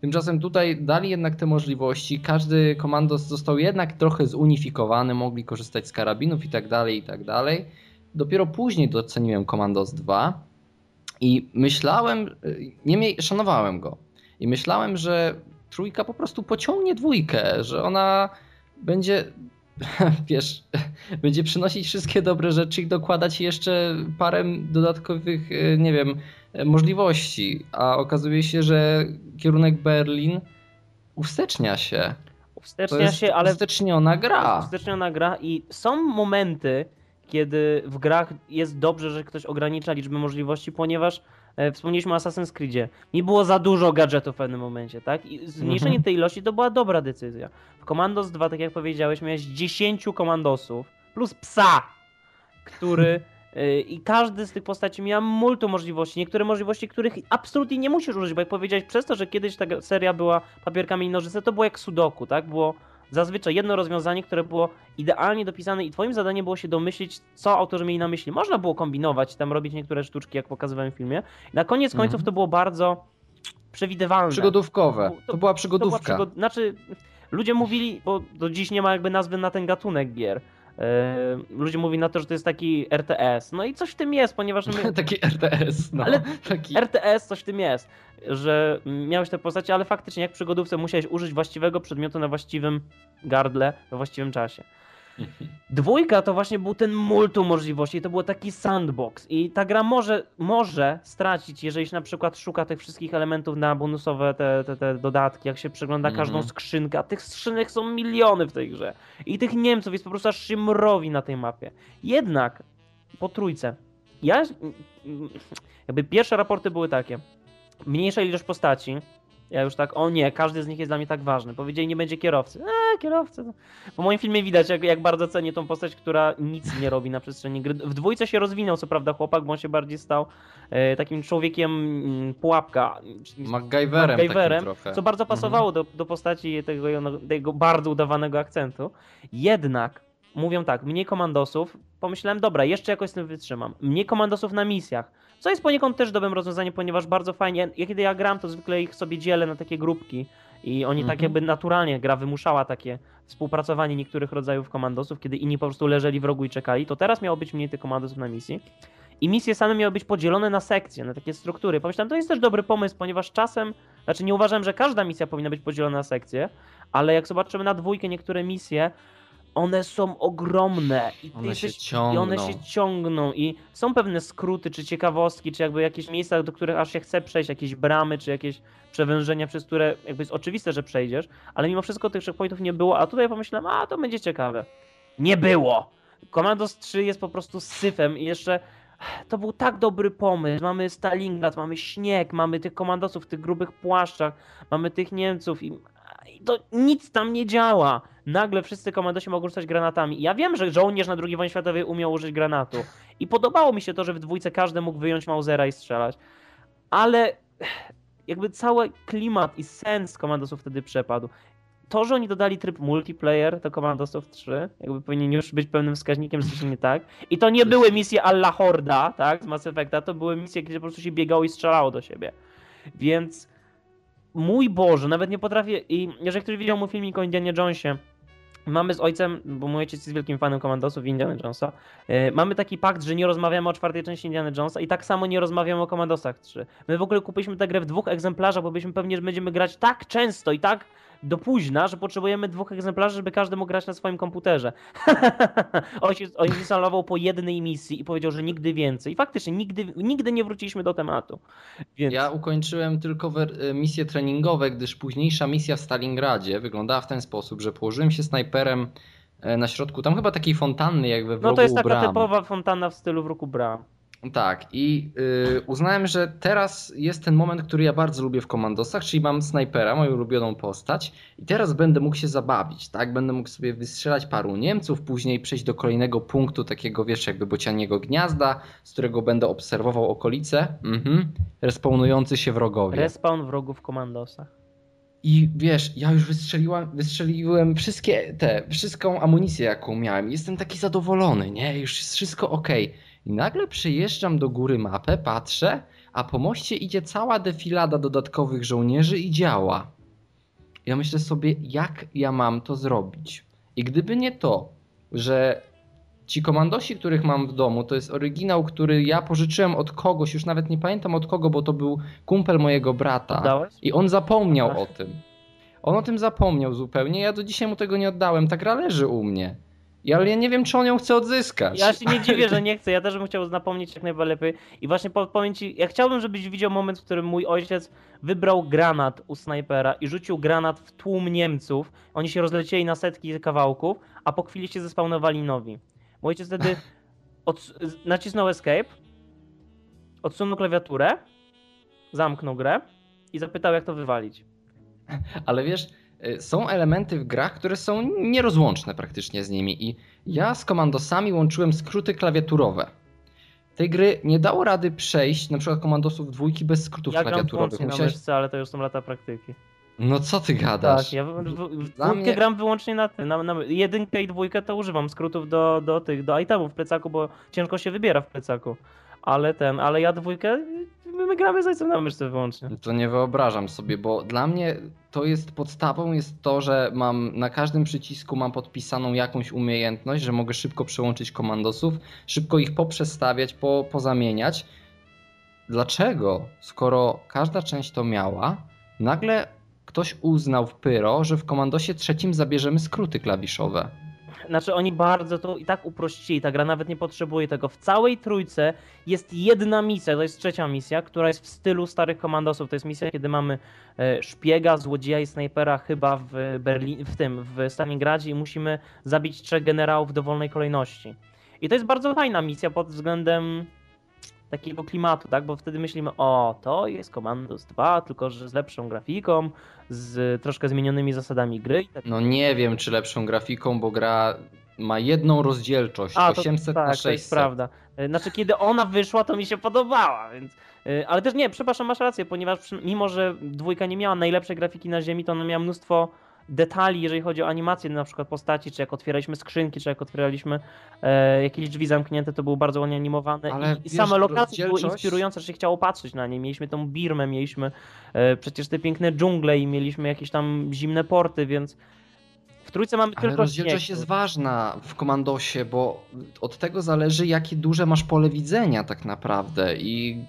Tymczasem tutaj dali jednak te możliwości. Każdy komandos został jednak trochę zunifikowany, mogli korzystać z karabinów i tak dalej, i tak dalej. Dopiero później doceniłem Komandos 2 i myślałem, y, niemniej szanowałem go. I myślałem, że trójka po prostu pociągnie dwójkę, że ona będzie, wiesz, będzie przynosić wszystkie dobre rzeczy i dokładać jeszcze parę dodatkowych, y, nie wiem, y, możliwości. A okazuje się, że kierunek Berlin ustecznia się. To Wstecznia jest się, ale usteczniona gra. Wsteczniona gra i są momenty, kiedy w grach jest dobrze, że ktoś ogranicza liczbę możliwości, ponieważ e, wspomnieliśmy o Assassin's Creedzie. Nie było za dużo gadżetów w pewnym momencie, tak? I zmniejszenie Mhm. tej ilości to była dobra decyzja. W Commandos 2, tak jak powiedziałeś, miałeś 10 komandosów plus psa, który y, i każdy z tych postaci miał multum możliwości. Niektóre możliwości, których absolutnie nie musisz użyć, bo jak powiedziałeś, przez to, że kiedyś ta seria była papierkami i nożyce, to było jak sudoku, tak? Było zazwyczaj jedno rozwiązanie, które było idealnie dopisane i twoim zadaniem było się domyślić, co autorzy mieli na myśli. Można było kombinować, tam robić niektóre sztuczki, jak pokazywałem w filmie. Na koniec końców Mhm. to było bardzo przewidywalne. Przygodówkowe. To- To była To przygodówka. była przygod- Znaczy, ludzie mówili, bo do dziś nie ma jakby nazwy na ten gatunek gier. E, ludzie mówili na to, że to jest taki RTS. No i coś w tym jest, ponieważ my, Taki RTS, no. Ale taki... RTS coś w tym jest, że miałeś te postacie, ale faktycznie jak przygodówce musiałeś użyć właściwego przedmiotu na właściwym gardle, we właściwym czasie. Dwójka to właśnie był ten multum możliwości, to był taki sandbox i ta gra może, może stracić, jeżeli się na przykład szuka tych wszystkich elementów na bonusowe te, te, te dodatki, jak się przegląda Mhm. każdą skrzynkę, a tych skrzynek są miliony w tej grze i tych Niemców jest po prostu aż się mrowi na tej mapie. Jednak po trójce, ja jakby pierwsze raporty były takie, mniejsza ilość postaci, ja już tak, o nie, każdy z nich jest dla mnie tak ważny. Powiedzieli, nie będzie kierowcy. Eee, kierowcy. no. Po moim filmie widać, jak, jak bardzo cenię tą postać, która nic nie robi na przestrzeni gry. W dwójce się rozwinął, co prawda, chłopak, bo on się bardziej stał e, takim człowiekiem mm, pułapka. MacGyverem, MacGyverem. Co bardzo pasowało do, do postaci tego, tego bardzo udawanego akcentu. Jednak, mówią tak, mniej komandosów. Pomyślałem, dobra, jeszcze jakoś z tym wytrzymam. Mniej komandosów na misjach. Co jest poniekąd też dobrym rozwiązaniem, ponieważ bardzo fajnie, ja kiedy ja gram, to zwykle ich sobie dzielę na takie grupki i oni tak Mhm. jakby naturalnie, gra wymuszała takie współpracowanie niektórych rodzajów komandosów, kiedy inni po prostu leżeli w rogu i czekali, to teraz miało być mniej tych komandosów na misji. I misje same miały być podzielone na sekcje, na takie struktury. Pomyślałem, to jest też dobry pomysł, ponieważ czasem, znaczy nie uważam, że każda misja powinna być podzielona na sekcje, ale jak zobaczymy na dwójkę niektóre misje, one są ogromne i One się jesteś, i ciągną. one się ciągną i są pewne skróty, czy ciekawostki, czy jakby jakieś miejsca, do których aż się chce przejść, jakieś bramy, czy jakieś przewężenia, przez które jakby jest oczywiste, że przejdziesz, ale mimo wszystko tych checkpointów nie było, a tutaj pomyślałem, a to będzie ciekawe. Nie było! Commandos 3 jest po prostu syfem i jeszcze to był tak dobry pomysł. Mamy Stalingrad, mamy śnieg, mamy tych komandosów w tych grubych płaszczach, mamy tych Niemców i I to nic tam nie działa. Nagle wszyscy komandosi mogą rzucać granatami. Ja wiem, że żołnierz na II wojnie światowej umiał użyć granatu. I podobało mi się to, że w dwójce każdy mógł wyjąć Mausera i strzelać. Ale jakby cały klimat i sens komandosów wtedy przepadł. To, że oni dodali tryb multiplayer do Commandosów 3, jakby powinien już być pełnym wskaźnikiem, że coś nie tak. I to nie były misje alla Horda, tak, z Mass Effecta, to były misje, gdzie po prostu się biegało i strzelało do siebie. Więc mój Boże, nawet nie potrafię. I jeżeli ktoś widział mój filmik o Indianie Jonesie, mamy z ojcem, bo mój ojciec jest wielkim fanem komandosów Indiana Jonesa, yy, mamy taki pakt, że nie rozmawiamy o czwartej części Indiana Jonesa i tak samo nie rozmawiamy o komandosach 3. My w ogóle kupiliśmy tę grę w dwóch egzemplarzach, bo byliśmy pewni, że będziemy grać tak często i tak do późna, że potrzebujemy dwóch egzemplarzy, żeby każdy mógł grać na swoim komputerze. Ojciec instalował po jednej misji i powiedział, że nigdy więcej. I faktycznie nigdy, nigdy nie wróciliśmy do tematu. Więc... Ja ukończyłem tylko misje treningowe, gdyż późniejsza misja w Stalingradzie wyglądała w ten sposób, że położyłem się snajperem e, na środku, tam chyba takiej fontanny jak we wrogu No to jest taka Bram. typowa fontanna w stylu wrogu Bram. Tak, i y, uznałem, że teraz jest ten moment, który ja bardzo lubię w komandosach, czyli mam snajpera, moją ulubioną postać, i teraz będę mógł się zabawić, tak? Będę mógł sobie wystrzelać paru Niemców, później przejść do kolejnego punktu, takiego wiesz, jakby bocianiego gniazda, z którego będę obserwował okolice, mhm, respawnujący się wrogowie. Respawn wrogów w komandosach. I wiesz, ja już wystrzeliłem, wystrzeliłem wszystkie te, wszystką amunicję, jaką miałem. Jestem taki zadowolony, nie? Już jest wszystko ok. I nagle przyjeżdżam do góry mapę, patrzę, a po moście idzie cała defilada dodatkowych żołnierzy i działa. Ja myślę sobie, jak ja mam to zrobić. I gdyby nie to, że ci komandosi, których mam w domu, to jest oryginał, który ja pożyczyłem od kogoś, już nawet nie pamiętam od kogo, bo to był kumpel mojego brata. Oddałeś? I on zapomniał o tym. On o tym zapomniał zupełnie. Ja do dzisiaj mu tego nie oddałem. Ta gra leży u mnie. Ja, ale ja nie wiem, czy on ją chce odzyskać. Ja się nie dziwię, że nie chcę. Ja też bym chciał zapomnieć jak najlepiej. I właśnie po- powiem ci, ja chciałbym, żebyś widział moment, w którym mój ojciec wybrał granat u snajpera i rzucił granat w tłum Niemców. Oni się rozlecieli na setki kawałków, a po chwili się zespawnowali nowi. Mój ojciec wtedy od, nacisnął escape, odsunął klawiaturę, zamknął grę i zapytał, jak to wywalić. Ale wiesz, są elementy w grach, które są nierozłączne praktycznie z nimi. I ja z komandosami łączyłem skróty klawiaturowe. Tej gry nie dało rady przejść, na przykład komandosów dwójki bez skrótów Ja klawiaturowych. na Musiałeś... myszce, ale to już są lata praktyki. No co ty gadasz? Tak, ja w, w, w dwójkę mnie- gram wyłącznie na tym. Na, na, jedynkę i dwójkę to używam skrótów do, do tych, do itemów w plecaku, bo ciężko się wybiera w plecaku. Ale ten, ale ja dwójkę, my, my gramy z ojcem na myszce wyłącznie. To nie wyobrażam sobie, bo dla mnie to jest podstawą jest to, że mam na każdym przycisku mam podpisaną jakąś umiejętność, że mogę szybko przełączyć komandosów, szybko ich poprzestawiać, po, pozamieniać. Dlaczego, skoro każda część to miała, nagle ktoś uznał w Pyro, że w komandosie trzecim zabierzemy skróty klawiszowe? Znaczy oni bardzo to i tak uprościli, ta gra nawet nie potrzebuje tego. W całej trójce jest jedna misja, to jest trzecia misja, która jest w stylu starych komandosów. To jest misja, kiedy mamy e, szpiega, złodzieja i snajpera chyba w Berlin, w tym, w Stalingradzie i musimy zabić trzech generałów w dowolnej kolejności. I to jest bardzo fajna misja pod względem takiego klimatu, tak? Bo wtedy myślimy, o, to jest Commandos 2, tylko że z lepszą grafiką, z troszkę zmienionymi zasadami gry i tak No nie wiem, czy lepszą grafiką, bo gra ma jedną rozdzielczość, A, to, 800 tak, na to 600. jest prawda. E, Znaczy, kiedy ona wyszła, to mi się podobała, więc. e, Ale też nie, przepraszam, masz rację, ponieważ mimo, że dwójka nie miała najlepszej grafiki na ziemi, to ona miała mnóstwo detali, jeżeli chodzi o animację na przykład postaci, czy jak otwieraliśmy skrzynki, czy jak otwieraliśmy e, jakieś drzwi zamknięte, to było bardzo ładnie animowane. Ale I, wiesz, same lokacje były inspirujące, że się chciało patrzeć na nie. Mieliśmy tą Birmę, mieliśmy e, przecież te piękne dżungle i mieliśmy jakieś tam zimne porty, więc w trójce mamy Ale tylko rozdzielczość śnieg. jest ważna w komandosie, bo od tego zależy, jakie duże masz pole widzenia tak naprawdę. I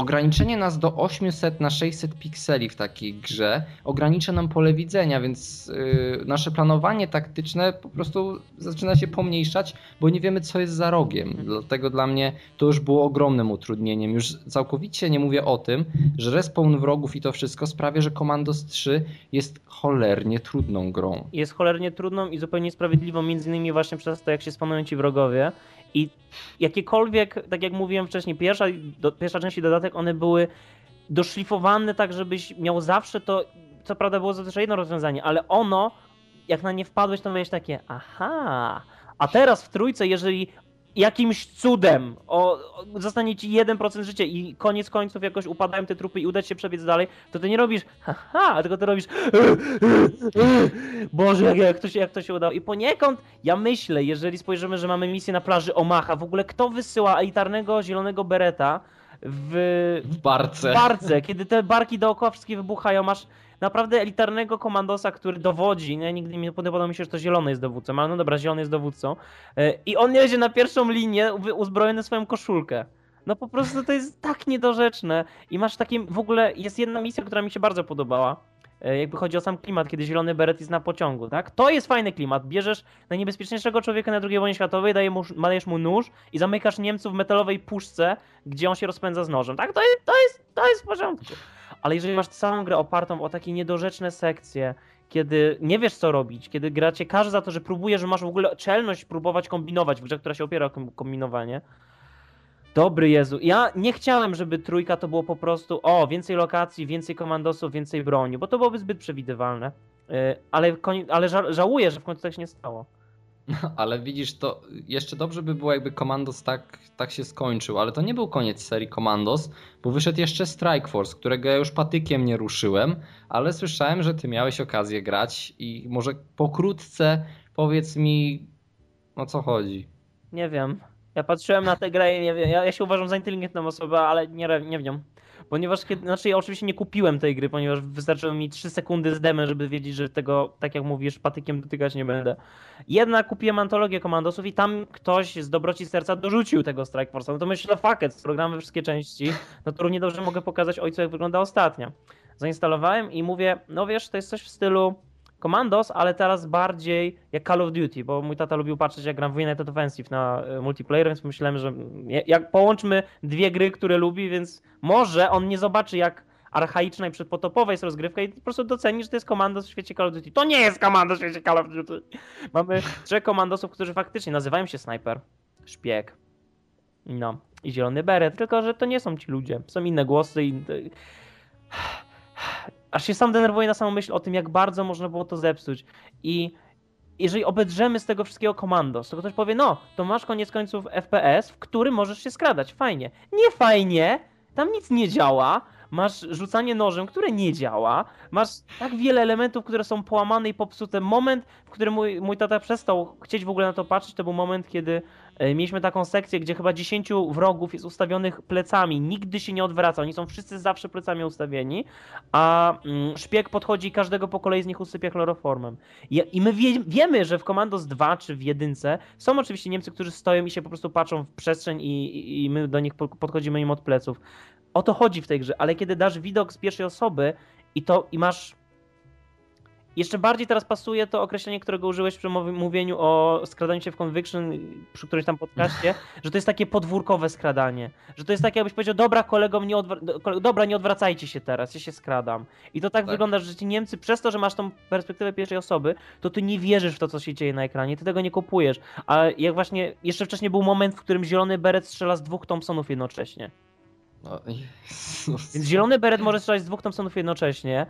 ograniczenie nas do 800 na 600 pikseli w takiej grze ogranicza nam pole widzenia, więc yy, nasze planowanie taktyczne po prostu zaczyna się pomniejszać, bo nie wiemy, co jest za rogiem. Mhm. Dlatego dla mnie to już było ogromnym utrudnieniem. Już całkowicie nie mówię o tym, że respawn wrogów i to wszystko sprawia, że Commandos 3 jest cholernie trudną grą. jest cholernie trudną i zupełnie niesprawiedliwą, między innymi właśnie przez to, jak się spanują ci wrogowie. I jakiekolwiek, tak jak mówiłem wcześniej, pierwsza, do, pierwsza część i dodatek, one były doszlifowane tak, żebyś miał zawsze to co prawda było zazwyczaj jedno rozwiązanie, ale ono, jak na nie wpadłeś, to miałeś takie, aha, a teraz w trójce, jeżeli jakimś cudem o, o, zostanie ci 1% życia i koniec końców jakoś upadają te trupy i uda ci się przebiec dalej, to ty nie robisz haha, tylko ty robisz Boże, jak, jak, to się, jak to się udało. I poniekąd ja myślę, jeżeli spojrzymy, że mamy misję na plaży Omaha, w ogóle kto wysyła elitarnego zielonego bereta w, W barce. w barce, kiedy te barki dookoła wszystkie wybuchają, masz naprawdę elitarnego komandosa, który dowodzi, nie, nigdy nie podobało mi się, że to zielony jest dowódcą, ale no dobra, zielony jest dowódcą e, i on jedzie na pierwszą linię uzbrojony swoją koszulkę. No po prostu to jest tak niedorzeczne i masz takie, w ogóle jest jedna misja, która mi się bardzo podobała, e, jakby chodzi o sam klimat, kiedy zielony beret jest na pociągu, tak? To jest fajny klimat, bierzesz najniebezpieczniejszego człowieka na II wojnie światowej, daje mu, dajesz mu nóż i zamykasz Niemców w metalowej puszce, gdzie on się rozpędza z nożem, tak? To jest, to jest, to jest w porządku. Ale jeżeli masz całą grę opartą o takie niedorzeczne sekcje, kiedy nie wiesz co robić, kiedy gra cię każe za to, że próbujesz, że masz w ogóle czelność próbować kombinować w grze, która się opiera o kom- kombinowanie. Dobry Jezu. Ja nie chciałem, żeby trójka to było po prostu o, więcej lokacji, więcej komandosów, więcej broni, bo to byłoby zbyt przewidywalne. Yy, Ale, ale ża- żałuję, że w końcu tak się nie stało. Ale widzisz, to jeszcze dobrze by było, jakby Commandos tak, tak się skończył, ale to nie był koniec serii Commandos, bo wyszedł jeszcze Strike Force, którego ja już patykiem nie ruszyłem, ale słyszałem, że ty miałeś okazję grać i może pokrótce powiedz mi, o co chodzi. Nie wiem. Ja patrzyłem na tę grę i nie wiem. Ja, ja się uważam za inteligentną osobę, ale nie, nie wiem. Ponieważ kiedy, znaczy ja oczywiście nie kupiłem tej gry, ponieważ wystarczyło mi 3 sekundy z demem, żeby wiedzieć, że tego, tak jak mówisz, patykiem dotykać nie będę. Jednak kupiłem antologię komandosów i tam ktoś z dobroci serca dorzucił tego Strike Force'a. No to myślę, fuck it, skoro gramy we wszystkie części, no to równie dobrze mogę pokazać ojcu, jak wygląda ostatnia. Zainstalowałem i mówię, no wiesz, to jest coś w stylu Commandos, ale teraz bardziej jak Call of Duty, bo mój tata lubił patrzeć jak gram w United Offensive na e, multiplayer, więc myślałem, że jak połączmy dwie gry, które lubi, więc może on nie zobaczy jak archaiczna i przedpotopowa jest rozgrywka i po prostu doceni, że to jest Commandos w świecie Call of Duty. To nie jest Commandos w świecie Call of Duty. Mamy trzech komandosów, którzy faktycznie nazywają się Sniper, Szpieg, no i Zielony Beret, tylko że to nie są ci ludzie, są inne głosy i aż się sam denerwuję na samą myśl o tym, jak bardzo można było to zepsuć. I jeżeli obedrzemy z tego wszystkiego komandos, to ktoś powie, no, to masz koniec końców FPS, w którym możesz się skradać. Fajnie. Nie fajnie, tam nic nie działa. Masz rzucanie nożem, które nie działa. Masz tak wiele elementów, które są połamane i popsute. Moment, w którym mój, mój tata przestał chcieć w ogóle na to patrzeć, to był moment, kiedy mieliśmy taką sekcję, gdzie chyba 10 wrogów jest ustawionych plecami. Nigdy się nie odwraca. Oni są wszyscy zawsze plecami ustawieni a mm, szpieg podchodzi i każdego po kolei z nich usypia chloroformem. I, my wie, wiemy, że w Commandos 2 czy w jedynce są oczywiście Niemcy, którzy stoją i się po prostu patrzą w przestrzeń i, i, my do nich po- podchodzimy im od pleców. O to chodzi w tej grze, ale kiedy dasz widok z pierwszej osoby i to i masz jeszcze bardziej teraz pasuje to określenie, którego użyłeś przy mówieniu o skradaniu się w Conviction przy którymś tam podcaście, że to jest takie podwórkowe skradanie. Że to jest takie, jakbyś powiedział, dobra kolego, nie dobra, nie odwracajcie się teraz, ja się skradam. I to tak, Tak. wygląda, że ci Niemcy, przez to, że masz tą perspektywę pierwszej osoby, to ty nie wierzysz w to, co się dzieje na ekranie, ty tego nie kupujesz. A jak właśnie, jeszcze wcześniej był moment, w którym zielony beret strzela z dwóch Thompsonów jednocześnie. No. Więc zielony beret może strzelać z dwóch Thompsonów jednocześnie,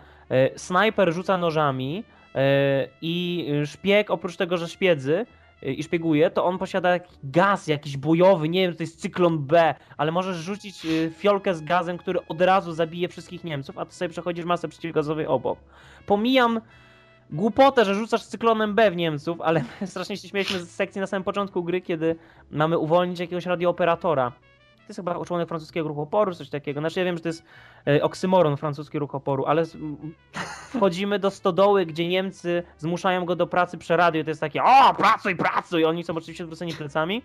snajper rzuca nożami e, i szpieg, oprócz tego, że szpiedzy e, i szpieguje, to on posiada gaz jakiś bojowy, nie wiem, to jest cyklon B, ale możesz rzucić e, fiolkę z gazem, który od razu zabije wszystkich Niemców, a ty sobie przechodzisz masę przeciwgazowej obok. Pomijam głupotę, że rzucasz cyklonem B w Niemców, ale strasznie się śmieliśmy z sekcji na samym początku gry, kiedy mamy uwolnić jakiegoś radiooperatora. Jest chyba członek francuskiego ruchu oporu, coś takiego. Znaczy ja wiem, że to jest e, oksymoron francuski ruch oporu, ale wchodzimy do stodoły, gdzie Niemcy zmuszają go do pracy przy radiu. To jest takie, o, pracuj, pracuj! Oni są oczywiście zwróceni plecami.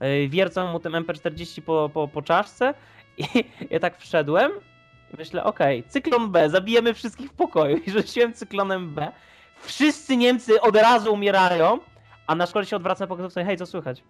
E, Wiercą mu tym MP40 po, po, po czaszce i ja tak wszedłem i myślę, okej, cyklon B, zabijemy wszystkich w pokoju. I rzuciłem cyklonem B. Wszyscy Niemcy od razu umierają, a na szkole się odwraca po hej, co słychać?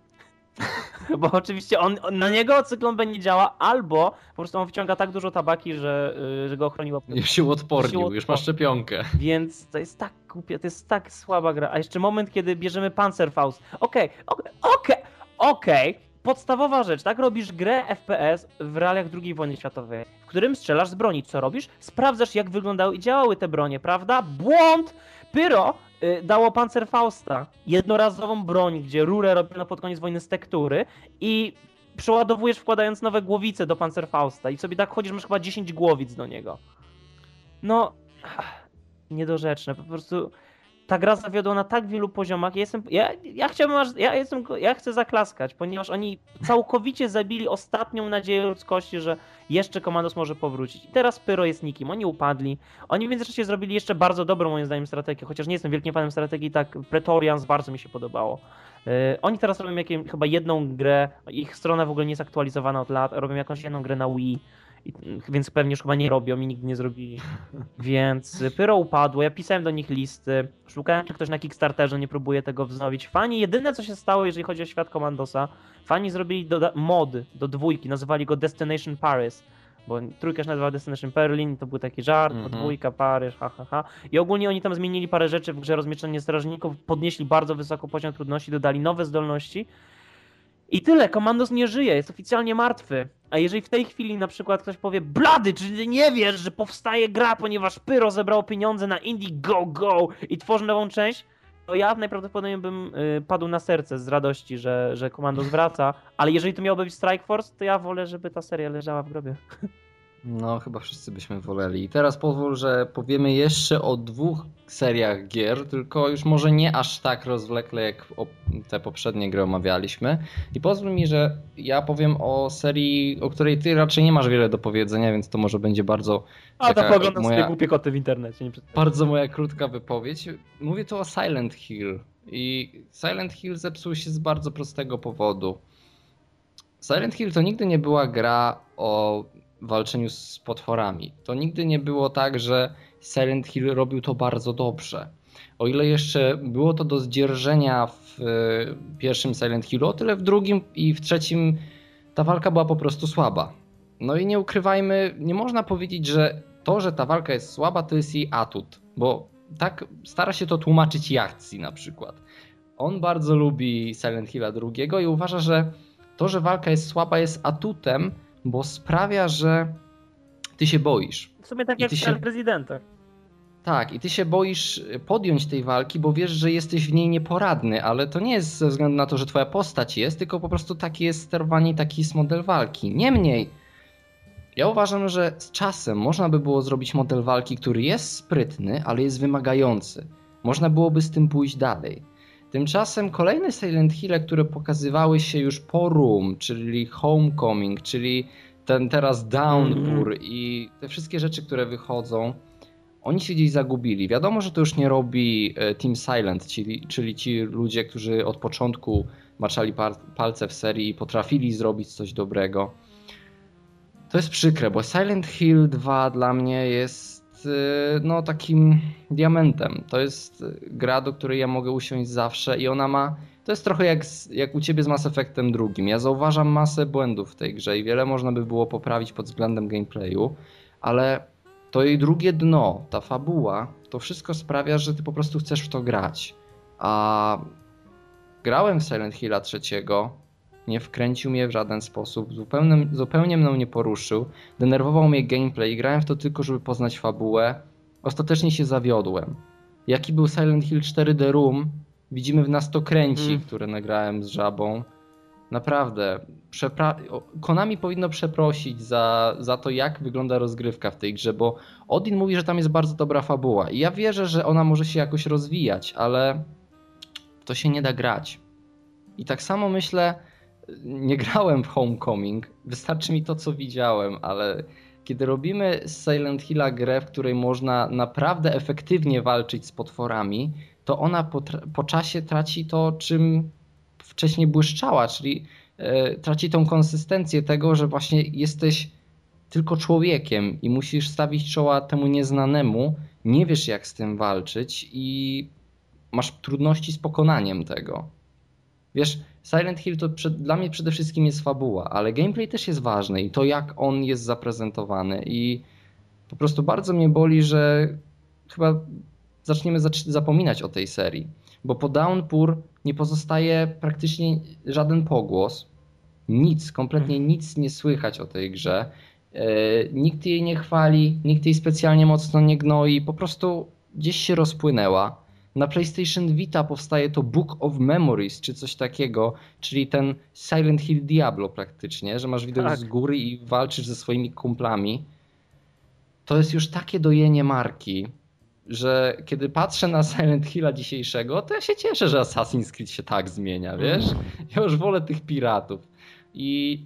Bo oczywiście on, na niego cyklon B nie działa, albo po prostu on wciąga tak dużo tabaki, że, y, że go ochroniło. Już się uodpornił, Się już ma szczepionkę. Więc to jest tak głupie, to jest tak słaba gra. A jeszcze moment, kiedy bierzemy Panzerfaust. Okej, okej, okej, okej. Podstawowa rzecz, tak? Robisz grę FPS w realiach II wojny światowej, w którym strzelasz z broni. Co robisz? Sprawdzasz, jak wyglądały i działały te bronie, prawda? Błąd! Pyro dało Panzerfausta, jednorazową broń, gdzie rurę robiono pod koniec wojny z tektury i przeładowujesz wkładając nowe głowice do Panzerfausta i sobie tak chodzisz, masz chyba 10 głowic do niego. No, niedorzeczne, po prostu ta gra zawiodła na tak wielu poziomach. Ja jestem, ja, ja chciałbym, ja jestem, ja chcę zaklaskać, ponieważ oni całkowicie zabili ostatnią nadzieję ludzkości, że jeszcze Komandos może powrócić. I teraz Pyro jest nikim, oni upadli. Oni w międzyczasie zrobili jeszcze bardzo dobrą moim zdaniem strategię, chociaż nie jestem wielkim fanem strategii, tak Pretorians bardzo mi się podobało. Yy, oni teraz robią jakie, chyba jedną grę, ich strona w ogóle nie jest aktualizowana od lat, robią jakąś jedną grę na Wii. I, więc pewnie już chyba nie robią i nigdy nie zrobili. Więc Pyro upadło, ja pisałem do nich listy, szukałem, czy ktoś na Kickstarterze nie próbuje tego wznowić. Fani, jedyne co się stało, jeżeli chodzi o świat Commandosa, fani zrobili doda- mod do dwójki, nazywali go Destination Paris. Bo trójka się nazywa Destination Berlin, to był taki żart, Mhm. podwójka, Paryż, ha, ha, ha. I ogólnie oni tam zmienili parę rzeczy w grze Rozmieszczenie Strażników, podnieśli bardzo wysoko poziom trudności, dodali nowe zdolności. I tyle, Komandos nie żyje, jest oficjalnie martwy. A jeżeli w tej chwili na przykład ktoś powie, blady, czy nie wiesz, że powstaje gra, ponieważ Pyro zebrało pieniądze na Indiegogo i tworzy nową część, to ja najprawdopodobniej bym y, padł na serce z radości, że, że Komandos wraca, ale jeżeli to miałoby być Strike Force, to ja wolę, żeby ta seria leżała w grobie. No, chyba wszyscy byśmy woleli. I teraz pozwól, że powiemy jeszcze o dwóch seriach gier, tylko już może nie aż tak rozwlekle, jak te poprzednie gry omawialiśmy. I pozwól mi, że ja powiem o serii, o której ty raczej nie masz wiele do powiedzenia, więc to może będzie bardzo, A to poglądam moja- sobie głupie koty w internecie. Nie bardzo moja krótka wypowiedź. Mówię tu o Silent Hill. I Silent Hill zepsuł się z bardzo prostego powodu. Silent Hill to nigdy nie była gra o walczeniu z potworami. To nigdy nie było tak, że Silent Hill robił to bardzo dobrze. O ile jeszcze było to do zdzierżenia w e, pierwszym Silent Hillu, o tyle w drugim i w trzecim ta walka była po prostu słaba. No i nie ukrywajmy, nie można powiedzieć, że to, że ta walka jest słaba, to jest jej atut, bo tak stara się to tłumaczyć Jachci na przykład. On bardzo lubi Silent Hilla drugiego i uważa, że to, że walka jest słaba jest atutem, bo sprawia, że ty się boisz. W sumie tak I jak ty w się- prezydentach. Tak, i ty się boisz podjąć tej walki, bo wiesz, że jesteś w niej nieporadny, ale to nie jest ze względu na to, że twoja postać jest, tylko po prostu takie jest sterowanie, taki jest model walki. Niemniej, ja uważam, że z czasem można by było zrobić model walki, który jest sprytny, ale jest wymagający. Można byłoby z tym pójść dalej. Tymczasem kolejne Silent Hill, które pokazywały się już po Room, czyli Homecoming, czyli ten teraz Downpour i te wszystkie rzeczy, które wychodzą, oni się gdzieś zagubili. Wiadomo, że to już nie robi e, Team Silent, czyli, czyli ci ludzie, którzy od początku maczali palce w serii i potrafili zrobić coś dobrego. To jest przykre, bo Silent Hill 2 dla mnie jest e, no takim diamentem. To jest gra, do której ja mogę usiąść zawsze i ona ma to jest trochę jak, jak u ciebie z Mass Effectem drugim. Ja zauważam masę błędów w tej grze i wiele można by było poprawić pod względem gameplayu, ale to jej drugie dno, ta fabuła, to wszystko sprawia, że ty po prostu chcesz w to grać. A grałem w Silent Hilla trzeciego, nie wkręcił mnie w żaden sposób, zupełnie, zupełnie mną nie poruszył, denerwował mnie gameplay grałem w to tylko, żeby poznać fabułę. Ostatecznie się zawiodłem. Jaki był Silent Hill 4 The Room, widzimy w nas to kręci, Mm. które nagrałem z żabą. Naprawdę, przepra- Konami powinno przeprosić za, za to, jak wygląda rozgrywka w tej grze, bo Odin mówi, że tam jest bardzo dobra fabuła i ja wierzę, że ona może się jakoś rozwijać, ale to się nie da grać. I tak samo myślę, nie grałem w Homecoming, wystarczy mi to, co widziałem, ale kiedy robimy z Silent Hilla grę, w której można naprawdę efektywnie walczyć z potworami, to ona po, po czasie traci to, czym wcześniej błyszczała, czyli e, traci tą konsystencję tego, że właśnie jesteś tylko człowiekiem i musisz stawić czoła temu nieznanemu, nie wiesz jak z tym walczyć i masz trudności z pokonaniem tego. Wiesz, Silent Hill to przed, dla mnie przede wszystkim jest fabuła, ale gameplay też jest ważny i to jak on jest zaprezentowany i po prostu bardzo mnie boli, że chyba zaczniemy zac- zapominać o tej serii, bo po Downpour nie pozostaje praktycznie żaden pogłos, nic, kompletnie nic nie słychać o tej grze. e, nikt jej nie chwali, nikt jej specjalnie mocno nie gnoi, po prostu gdzieś się rozpłynęła. Na PlayStation Vita powstaje to Book of Memories, czy coś takiego, czyli ten Silent Hill Diablo praktycznie, że masz widok Tak. z góry i walczysz ze swoimi kumplami. To jest już takie dojenie marki, że kiedy patrzę na Silent Hilla dzisiejszego, to ja się cieszę, że Assassin's Creed się tak zmienia, wiesz? Ja już wolę tych piratów. I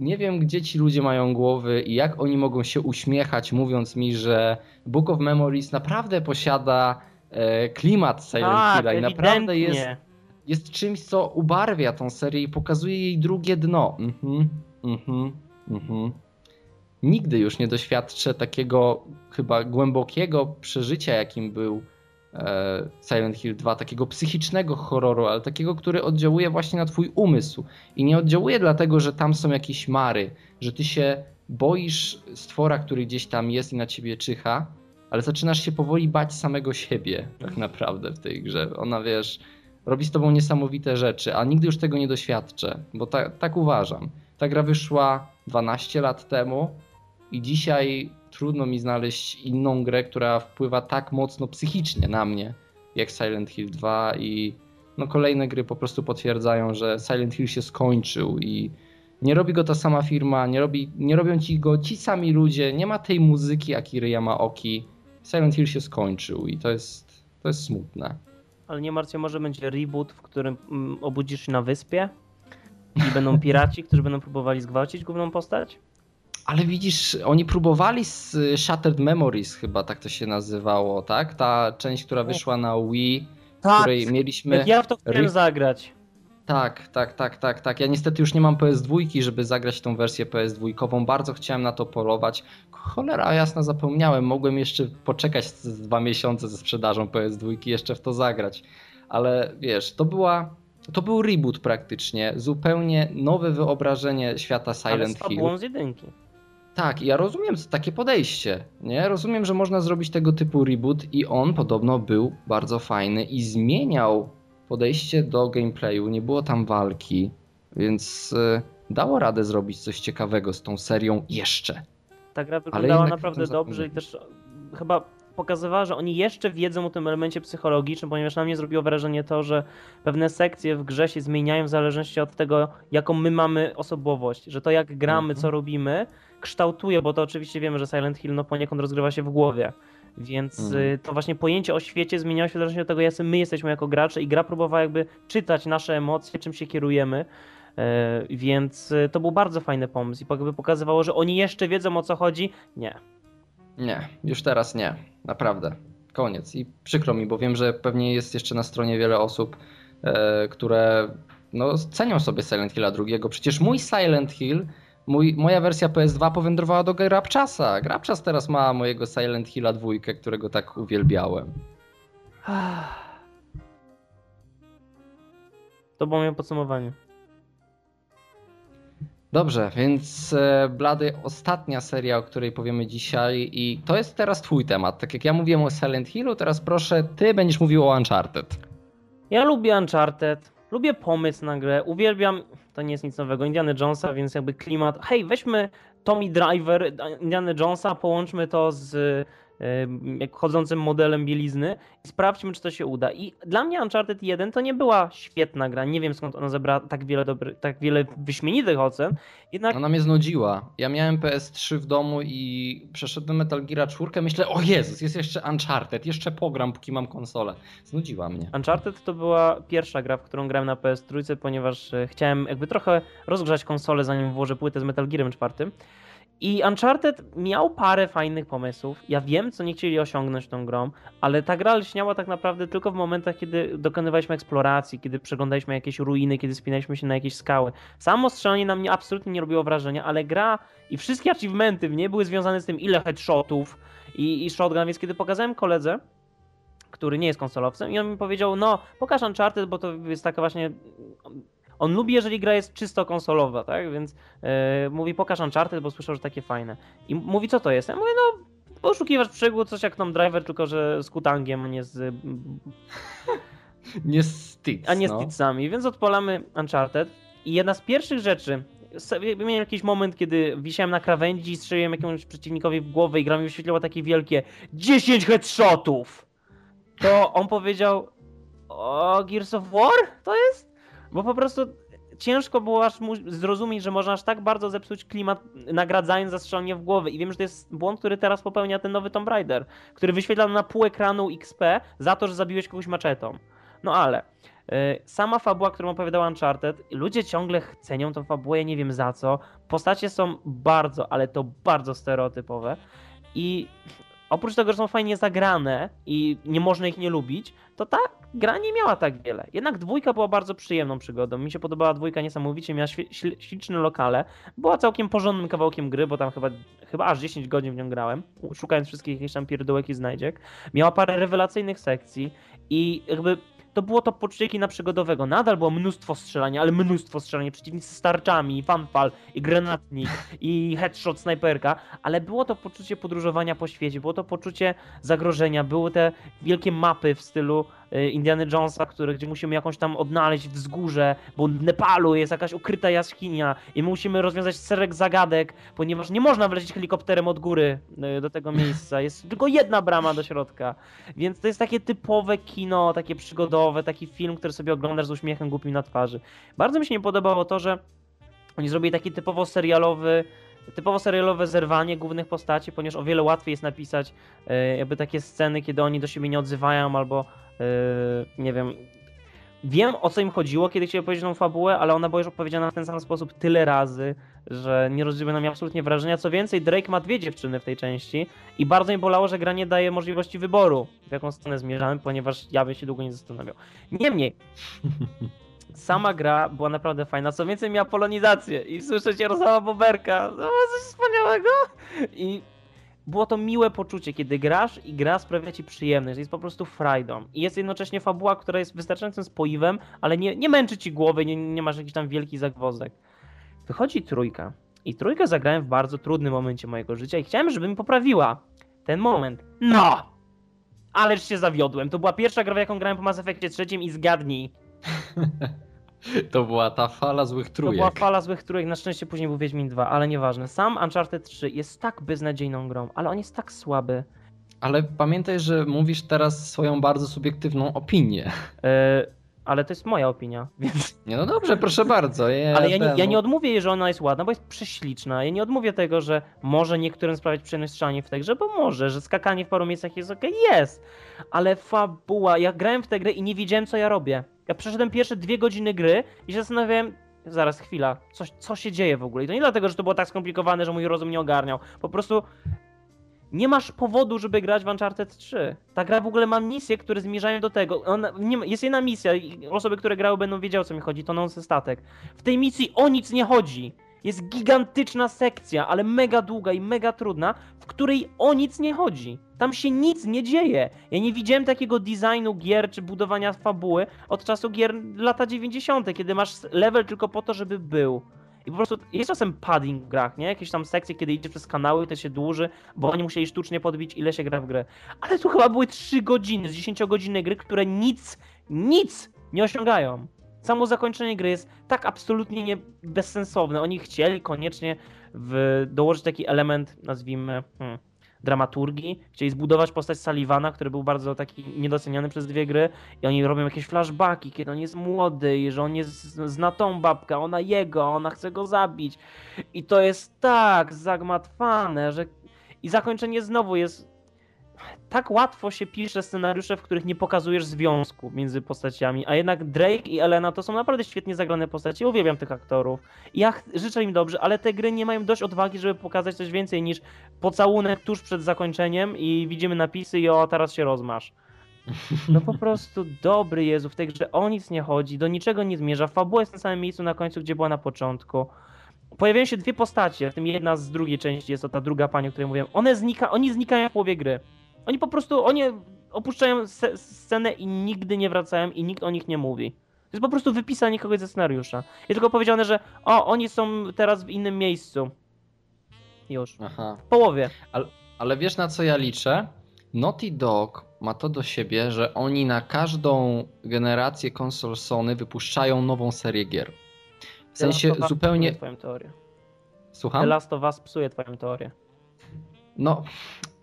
nie wiem, gdzie ci ludzie mają głowy i jak oni mogą się uśmiechać, mówiąc mi, że Book of Memories naprawdę posiada klimat Silent tak, Hilla i naprawdę jest, jest czymś, co ubarwia tą serię i pokazuje jej drugie dno. Mhm, mhm, mhm. Nigdy już nie doświadczę takiego chyba głębokiego przeżycia, jakim był e, Silent Hill 2, takiego psychicznego horroru, ale takiego, który oddziałuje właśnie na twój umysł. I nie oddziałuje dlatego, że tam są jakieś mary, że ty się boisz stwora, który gdzieś tam jest i na ciebie czyha, ale zaczynasz się powoli bać samego siebie tak naprawdę w tej grze. Ona, wiesz, robi z tobą niesamowite rzeczy, a nigdy już tego nie doświadczę, bo ta, tak uważam. Ta gra wyszła 12 lat temu i dzisiaj trudno mi znaleźć inną grę, która wpływa tak mocno psychicznie na mnie, jak Silent Hill 2 i no kolejne gry po prostu potwierdzają, że Silent Hill się skończył i nie robi go ta sama firma, nie, robi, nie robią ci go ci sami ludzie, nie ma tej muzyki Akiry Yamaoki. Silent Hill się skończył i to jest, to jest smutne. Ale nie martw się, może będzie reboot, w którym mm, obudzisz się na wyspie i będą piraci, którzy będą próbowali zgwałcić główną postać? Ale widzisz, oni próbowali z Shattered Memories chyba tak to się nazywało, tak? Ta część, która wyszła na Wii, której mieliśmy... Jak ja w to chciałem Ri- zagrać. Tak, tak, tak, tak, tak. Ja niestety już nie mam PS2, żeby zagrać tą wersję PS2. Bardzo chciałem na to polować. Cholera jasna, zapomniałem. Mogłem jeszcze poczekać dwa miesiące ze sprzedażą PS2 i jeszcze w to zagrać. Ale wiesz, to była. To był reboot praktycznie, zupełnie nowe wyobrażenie świata Ale Silent z Hill. z jedynki. Tak, ja rozumiem takie podejście, nie? Rozumiem, że można zrobić tego typu reboot i on podobno był bardzo fajny i zmieniał podejście do gameplayu, nie było tam walki, więc y, dało radę zrobić coś ciekawego z tą serią jeszcze. Ta gra wyglądała naprawdę dobrze i też e, chyba pokazywała, że oni jeszcze wiedzą o tym elemencie psychologicznym, ponieważ na mnie zrobiło wrażenie to, że pewne sekcje w grze się zmieniają w zależności od tego, jaką my mamy osobowość, że to jak gramy, Mhm. co robimy, kształtuje, bo to oczywiście wiemy, że Silent Hill no poniekąd rozgrywa się w głowie. Więc Mhm. y, to właśnie pojęcie o świecie zmieniało się w zależności od tego, jacy my jesteśmy jako gracze i gra próbowała jakby czytać nasze emocje, czym się kierujemy. E, Więc y, to był bardzo fajny pomysł i jakby pokazywało, że oni jeszcze wiedzą o co chodzi. Nie. Nie, już teraz nie, naprawdę. Koniec. I przykro mi, bo wiem, że pewnie jest jeszcze na stronie wiele osób, e, które no, cenią sobie Silent Hilla drugiego. Przecież mój Silent Hill, mój, moja wersja PS2 powędrowała do Grabczasa. Grabczas teraz ma mojego Silent Hilla dwójkę, którego tak uwielbiałem. To było moje podsumowanie. Dobrze, więc e, Blady, ostatnia seria, o której powiemy dzisiaj i to jest teraz twój temat. Tak jak ja mówiłem o Silent Hillu, teraz proszę, ty będziesz mówił o Uncharted. Ja lubię Uncharted, lubię pomysł na grę, uwielbiam, to nie jest nic nowego, Indiana Jonesa, więc jakby klimat, hej, weźmy Tommy Driver, Indiana Jonesa, połączmy to z chodzącym modelem bielizny i sprawdźmy, czy to się uda. I dla mnie Uncharted 1 to nie była świetna gra, nie wiem skąd ona zebrała tak wiele, dobry, tak wiele wyśmienitych ocen, jednak Ona mnie znudziła. Ja miałem PS3 w domu i przeszedłem Metal Gear 4. Myślę, o Jezus, jest jeszcze Uncharted, jeszcze pogram, póki mam konsolę. Znudziła mnie. Uncharted to była pierwsza gra, w którą grałem na PS3, ponieważ e, chciałem jakby trochę rozgrzać konsolę, zanim włożę płytę z Metal Gearem 4. I Uncharted miał parę fajnych pomysłów. Ja wiem, co nie chcieli osiągnąć tą grą, ale ta gra lśniała tak naprawdę tylko w momentach, kiedy dokonywaliśmy eksploracji, kiedy przeglądaliśmy jakieś ruiny, kiedy spinaliśmy się na jakieś skały. Samo strzelanie na mnie absolutnie nie robiło wrażenia, ale gra i wszystkie achievementy w niej były związane z tym, ile headshotów i, i shotgun, więc kiedy pokazałem koledze, który nie jest konsolowcem i on mi powiedział, no pokaż Uncharted, bo to jest taka właśnie... On lubi, jeżeli gra jest czysto konsolowa, tak? Więc e, mówi, pokaż Uncharted, bo słyszał, że takie fajne. I mówi, co to jest? Ja mówię, no poszukiwasz przygód, coś jak Tom Driver, tylko że z kutangiem, a nie z, Nie Stitz, a nie z no. Titsami. Więc odpalamy Uncharted i jedna z pierwszych rzeczy, miałem jakiś moment, kiedy wisiałem na krawędzi, strzeliłem jakiemuś przeciwnikowi w głowę i gra mi wyświetliła takie wielkie 10 headshotów. To on powiedział, o Gears of War to jest? Bo po prostu ciężko było aż zrozumieć, że można aż tak bardzo zepsuć klimat, nagradzając za strzelanie w głowę. I wiem, że to jest błąd, który teraz popełnia ten nowy Tomb Raider, który wyświetla na pół ekranu XP za to, że zabiłeś kogoś maczetą. No ale y, sama fabuła, którą opowiadał Uncharted, ludzie ciągle cenią tą fabułę, ja nie wiem za co. Postacie są bardzo, ale to bardzo stereotypowe. I oprócz tego, że są fajnie zagrane i nie można ich nie lubić, to ta gra nie miała tak wiele. Jednak dwójka była bardzo przyjemną przygodą. Mi się podobała dwójka niesamowicie, miała śliczne lokale. Była całkiem porządnym kawałkiem gry, bo tam chyba, chyba aż 10 godzin w nią grałem, szukając wszystkich jakichś tam pierdółek i znajdziek. Miała parę rewelacyjnych sekcji i jakby to było to poczucie kina przygodowego. Nadal było mnóstwo strzelania, ale mnóstwo strzelania. Przeciwnicy z tarczami, fanfal, i granatnik, i headshot, snajperka, ale było to poczucie podróżowania po świecie, było to poczucie zagrożenia, były te wielkie mapy w stylu Indiana Jonesa, które, gdzie musimy jakąś tam odnaleźć wzgórze, bo w Nepalu jest jakaś ukryta jaskinia i my musimy rozwiązać szereg zagadek, ponieważ nie można wlecieć helikopterem od góry y, do tego miejsca. Jest tylko jedna brama do środka. Więc to jest takie typowe kino, takie przygodowe, taki film, który sobie oglądasz z uśmiechem głupim na twarzy. Bardzo mi się nie podobało to, że oni zrobili taki typowo serialowy, typowo serialowe zerwanie głównych postaci, ponieważ o wiele łatwiej jest napisać e, jakby takie sceny, kiedy oni do siebie nie odzywają albo e, nie wiem. Wiem o co im chodziło, kiedy chcieli powiedzieć tą fabułę, ale ona była już opowiedziana w ten sam sposób tyle razy, że nie rozdziela na mnie absolutnie wrażenia. Co więcej, Drake ma dwie dziewczyny w tej części i bardzo mi bolało, że gra nie daje możliwości wyboru, w jaką stronę zmierzamy, ponieważ ja bym się długo nie zastanawiał. Niemniej, sama gra była naprawdę fajna. Co więcej, miała polonizację i słyszeć Jarosława Boberka. Było coś wspaniałego. I było to miłe poczucie, kiedy grasz i gra sprawia ci przyjemność, jest po prostu frajdą. I jest jednocześnie fabuła, która jest wystarczającym spoiwem, ale nie, nie męczy ci głowy, nie, nie masz jakichś tam wielkich zagwozdek. Wychodzi trójka. I trójkę zagrałem w bardzo trudnym momencie mojego życia i chciałem, żeby mi poprawiła ten moment. No! Ależ się zawiodłem. To była pierwsza gra, w jaką grałem po Mass Effectie trzecim i zgadnij. To była ta fala złych To była trójek. fala złych trójek, na szczęście później był Wiedźmin 2, ale nieważne. Sam Uncharted 3 jest tak beznadziejną grą, ale on jest tak słaby. Ale pamiętaj, że mówisz teraz swoją bardzo subiektywną opinię. E, ale to jest moja opinia, więc... Nie, no dobrze, proszę bardzo. Ja, Ale ja nie, ja no- nie odmówię jej, że ona jest ładna, bo jest prześliczna. Ja nie odmówię tego, że może niektórym sprawiać przyjemność strzelanie w tę grze, bo może, że skakanie w paru miejscach jest okej, jest. Ale fabuła, ja grałem w tę grę i nie wiedziałem, co ja robię. Ja przeszedłem pierwsze dwie godziny gry i się zastanawiałem, zaraz, chwila, coś, co się dzieje w ogóle? I to nie dlatego, że to było tak skomplikowane, że mój rozum nie ogarniał. Po prostu nie masz powodu, żeby grać w Uncharted 3. Ta gra w ogóle ma misje, które zmierzają do tego. Ona, jest jedna misja i osoby, które grały będą wiedziały, o co mi chodzi. To non statek. W tej misji o nic nie chodzi. Jest gigantyczna sekcja, ale mega długa i mega trudna, w której o nic nie chodzi. Tam się nic nie dzieje. Ja nie widziałem takiego designu gier czy budowania fabuły od czasu gier lata 90., kiedy masz level tylko po to, żeby był. I po prostu jest czasem padding w grach, nie? Jakieś tam sekcje, kiedy idzie przez kanały, to się dłuży, bo oni musieli sztucznie podbić, ile się gra w grę. Ale tu chyba były 3 godziny z 10 godziny gry, które nic, nic nie osiągają. Samo zakończenie gry jest tak absolutnie nie bezsensowne. Oni chcieli koniecznie w, dołożyć taki element, nazwijmy, hmm, dramaturgii. Chcieli zbudować postać Sullivana, który był bardzo taki niedoceniany przez dwie gry i oni robią jakieś flashbacki, kiedy on jest młody i że on jest, zna tą babkę, ona jego, ona chce go zabić. I to jest tak zagmatwane, że i zakończenie znowu jest tak łatwo się pisze scenariusze, w których nie pokazujesz związku między postaciami, a jednak Drake i Elena to są naprawdę świetnie zagrane postacie. Uwielbiam tych aktorów. Ja życzę im dobrze, ale te gry nie mają dość odwagi, żeby pokazać coś więcej niż pocałunek tuż przed zakończeniem i widzimy napisy i o, teraz się rozmasz. No po prostu dobry Jezu, w tej grze o nic nie chodzi, do niczego nie zmierza. Fabuła jest na samym miejscu na końcu, gdzie była na początku. Pojawiają się dwie postacie, w tym jedna z drugiej części jest to ta druga pani, o której mówiłem. One znika, oni znikają w połowie gry. Oni po prostu, oni opuszczają scenę i nigdy nie wracają i nikt o nich nie mówi. To jest po prostu wypisanie kogoś ze scenariusza. Jest tylko powiedziane, że o, oni są teraz w innym miejscu. Już. Aha. W połowie. Ale wiesz na co ja liczę? Naughty Dog ma to do siebie, że oni na każdą generację konsol Sony wypuszczają nową serię gier. W sensie The zupełnie... twoją teorię. The Słucham? Last of Us psuje twoją teorię. No,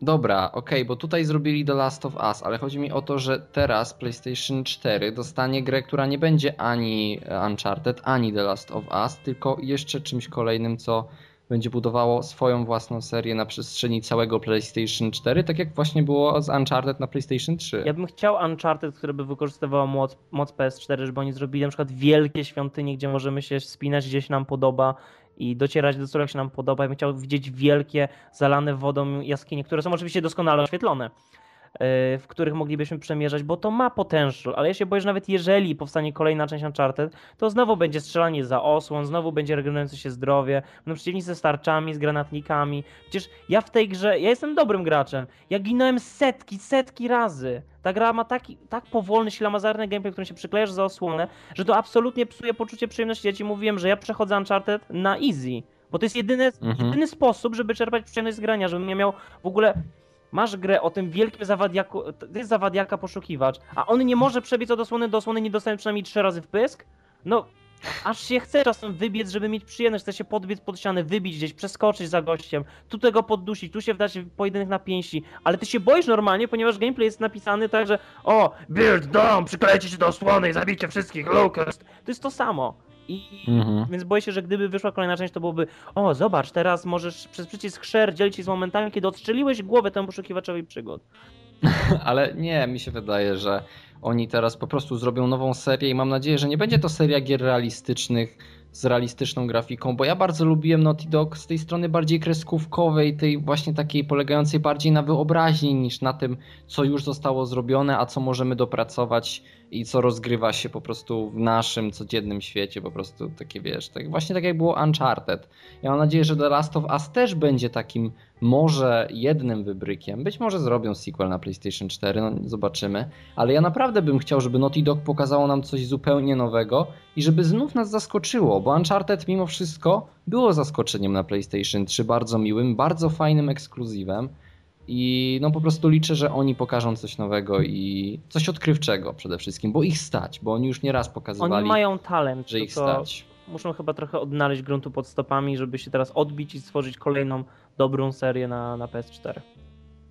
dobra, okej, bo tutaj zrobili The Last of Us, ale chodzi mi o to, że teraz PlayStation 4 dostanie grę, która nie będzie ani Uncharted, ani The Last of Us, tylko jeszcze czymś kolejnym, co będzie budowało swoją własną serię na przestrzeni całego PlayStation 4, tak jak właśnie było z Uncharted na PlayStation 3. Ja bym chciał Uncharted, które by wykorzystywało moc, moc PS4, żeby oni zrobili na przykład wielkie świątynie, gdzie możemy się wspinać, gdzie się nam podoba i docierać do celu, jak się nam podoba. Ja bym chciał widzieć wielkie, zalane wodą jaskinie, które są oczywiście doskonale oświetlone, w których moglibyśmy przemierzać, bo to ma potential, ale ja się boję, że nawet jeżeli powstanie kolejna część Uncharted, to znowu będzie strzelanie za osłon, znowu będzie regenerujące się zdrowie, będą przeciwnicy z tarczami, z granatnikami. Przecież ja w tej grze, ja jestem dobrym graczem, ja ginąłem setki, setki razy. Ta gra ma taki, tak powolny, ślamazarny gameplay, którym się przyklejasz za osłonę, że to absolutnie psuje poczucie przyjemności. Ja ci mówiłem, że ja przechodzę Uncharted na easy, bo to jest jedyny, Mhm. jedyny sposób, żeby czerpać przyjemność z grania, żebym nie miał w ogóle... Masz grę o tym wielkim zawadiaku, to jest zawadiaka poszukiwacz, a on nie może przebiec od osłony do osłony, nie dostanie przynajmniej trzy razy w pysk? No, aż się chce czasem wybiec, żeby mieć przyjemność, chce się podbiec pod ścianę, wybić gdzieś, przeskoczyć za gościem, tu tego poddusić, tu się wdać w pojedynek na pięści, ale ty się boisz normalnie, ponieważ gameplay jest napisany tak, że o, build dom, przyklejcie się do osłony i zabijcie wszystkich, locust. To jest to samo. I Mhm. więc boję się, że gdyby wyszła kolejna część, to byłoby o, zobacz, teraz możesz przez przycisk share dzielić się z momentami, kiedy odstrzeliłeś głowę temu poszukiwaczowi przygód. Ale nie, mi się wydaje, że oni teraz po prostu zrobią nową serię i mam nadzieję, że nie będzie to seria gier realistycznych z realistyczną grafiką, bo ja bardzo lubiłem Naughty Dog z tej strony bardziej kreskówkowej, tej właśnie takiej polegającej bardziej na wyobraźni niż na tym, co już zostało zrobione, a co możemy dopracować i co rozgrywa się po prostu w naszym codziennym świecie, po prostu takie wiesz, tak, właśnie tak jak było Uncharted. Ja mam nadzieję, że The Last of Us też będzie takim może jednym wybrykiem. Być może zrobią sequel na PlayStation 4, no zobaczymy. Ale ja naprawdę bym chciał, żeby Naughty Dog pokazało nam coś zupełnie nowego i żeby znów nas zaskoczyło, bo Uncharted mimo wszystko było zaskoczeniem na PlayStation 3, bardzo miłym, bardzo fajnym ekskluzywem. I no po prostu liczę, że oni pokażą coś nowego i coś odkrywczego przede wszystkim, bo ich stać, bo oni już nieraz pokazywali, Oni mają talent, że ich stać. muszą chyba trochę odnaleźć gruntu pod stopami, żeby się teraz odbić i stworzyć kolejną dobrą serię na, na PS4.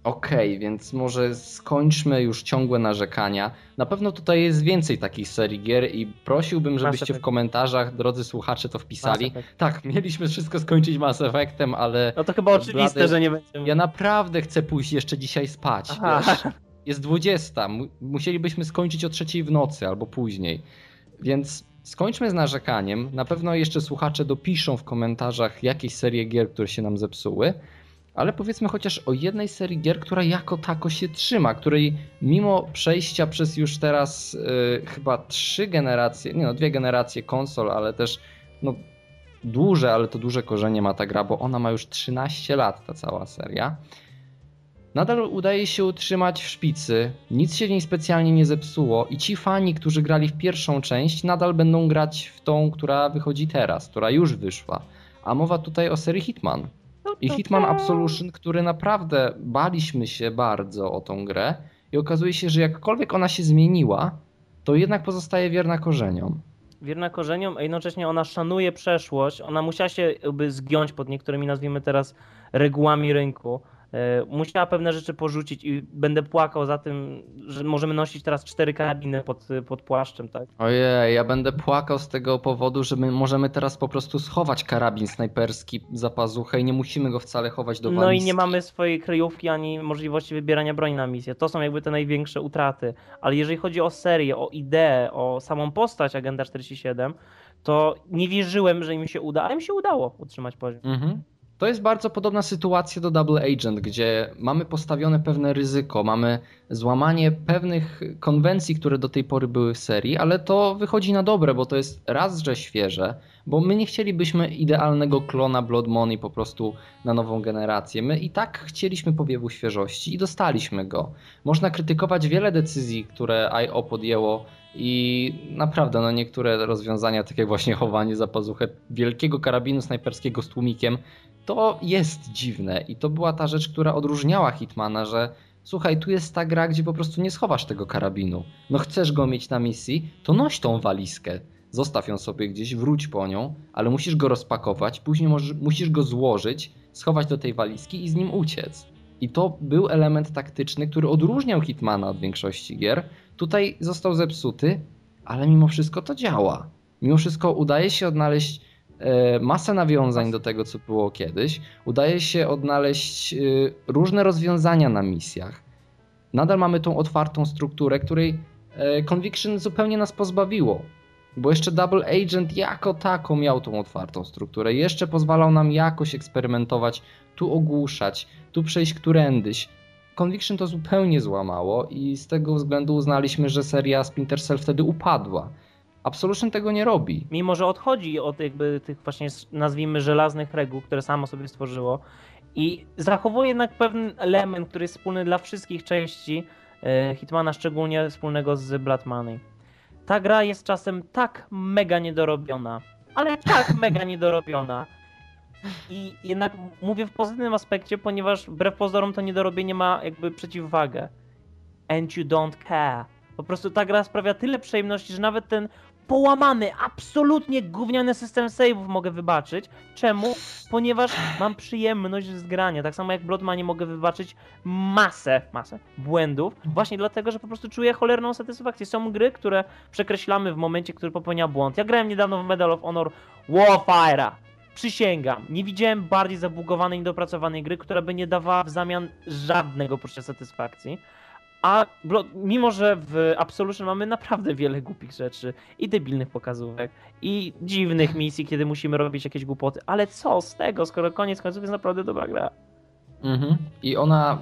Okej, więc może skończmy już ciągłe narzekania. Na pewno tutaj jest więcej takich serii gier i prosiłbym, żebyście w komentarzach, drodzy słuchacze, to wpisali. Tak, mieliśmy wszystko skończyć Mass Effectem, ale No to chyba oczywiste, Blady- że nie będziemy. ja naprawdę chcę pójść jeszcze dzisiaj spać. Jest 20, mu- musielibyśmy skończyć o trzeciej w nocy albo później. Więc skończmy z narzekaniem. Na pewno jeszcze słuchacze dopiszą w komentarzach jakieś serie gier, które się nam zepsuły. Ale powiedzmy chociaż o jednej serii gier, która jako tako się trzyma, której mimo przejścia przez już teraz y, chyba trzy generacje, nie no, dwie generacje konsol, ale też no, duże, ale to duże korzenie ma ta gra, bo ona ma już 13 lat, ta cała seria. Nadal udaje się utrzymać w szpicy, nic się w niej specjalnie nie zepsuło i ci fani, którzy grali w pierwszą część, nadal będą grać w tą, która wychodzi teraz, która już wyszła. A mowa tutaj o serii Hitman. I Hitman Absolution, który naprawdę baliśmy się bardzo o tą grę i okazuje się, że jakkolwiek ona się zmieniła, to jednak pozostaje wierna korzeniom. Wierna korzeniom, a jednocześnie ona szanuje przeszłość. Ona musiała się jakby zgiąć pod niektórymi, nazwijmy teraz, regułami rynku. E, Musiała pewne rzeczy porzucić i będę płakał za tym, że możemy nosić teraz cztery karabiny pod, pod płaszczem, tak? Ojej, ja będę płakał z tego powodu, że my możemy teraz po prostu schować karabin snajperski za pazuchę i nie musimy go wcale chować do No i walizki. nie mamy swojej kryjówki ani możliwości wybierania broni na misję. To są jakby te największe utraty. Ale jeżeli chodzi o serię, o ideę, o samą postać Agenda 47, to nie wierzyłem, że im się uda, a im się udało utrzymać poziom. Mhm. To jest bardzo podobna sytuacja do Double Agent, gdzie mamy postawione pewne ryzyko, mamy złamanie pewnych konwencji, które do tej pory były w serii, ale to wychodzi na dobre, bo to jest raz, że świeże, bo my nie chcielibyśmy idealnego klona Blood Money po prostu na nową generację. My i tak chcieliśmy powiewu świeżości i dostaliśmy go. Można krytykować wiele decyzji, które IO podjęło i naprawdę no niektóre rozwiązania, tak jak właśnie chowanie za pazuchę wielkiego karabinu snajperskiego z tłumikiem, to jest dziwne i to była ta rzecz, która odróżniała Hitmana, że słuchaj, tu jest ta gra, gdzie po prostu nie schowasz tego karabinu. No chcesz go mieć na misji, to noś tą walizkę. zostaw ją sobie gdzieś, wróć po nią, ale musisz go rozpakować, później możesz, musisz go złożyć, schować do tej walizki i z nim uciec. I to był element taktyczny, który odróżniał Hitmana od większości gier. Tutaj został zepsuty, ale mimo wszystko to działa. Mimo wszystko udaje się odnaleźć e, masę nawiązań do tego, co było kiedyś. Udaje się odnaleźć e, różne rozwiązania na misjach. Nadal mamy tą otwartą strukturę, której e, Conviction zupełnie nas pozbawiło. Bo jeszcze Double Agent jako tako miał tą otwartą strukturę. Jeszcze pozwalał nam jakoś eksperymentować, tu ogłuszać, tu przejść którędyś. Conviction to zupełnie złamało i z tego względu uznaliśmy, że seria Splinter Cell wtedy upadła. Absolution tego nie robi. Mimo, że odchodzi od jakby tych właśnie nazwijmy żelaznych reguł, które samo sobie stworzyło i zachowuje jednak pewien element, który jest wspólny dla wszystkich części e, Hitmana, szczególnie wspólnego z Blood Money. Ta gra jest czasem tak mega niedorobiona, ale tak mega niedorobiona. I jednak mówię w pozytywnym aspekcie, ponieważ wbrew pozorom to niedorobienie ma jakby przeciwwagę. And you don't care. Po prostu ta gra sprawia tyle przyjemności, że nawet ten połamany, absolutnie gówniany system save'ów mogę wybaczyć. Czemu? Ponieważ mam przyjemność z grania. Tak samo jak Bloodmanie mogę wybaczyć masę, masę błędów, właśnie dlatego, że po prostu czuję cholerną satysfakcję. Są gry, które przekreślamy w momencie, który popełnia błąd. Ja grałem niedawno w Medal of Honor Warfire'a. Przysięgam, nie widziałem bardziej zabugowanej i dopracowanej gry, która by nie dawała w zamian żadnego poczucia satysfakcji. A mimo, że w Absolution mamy naprawdę wiele głupich rzeczy i debilnych pokazówek i dziwnych misji, kiedy musimy robić jakieś głupoty, ale co z tego, skoro koniec końców jest naprawdę dobra gra. Mhm. I ona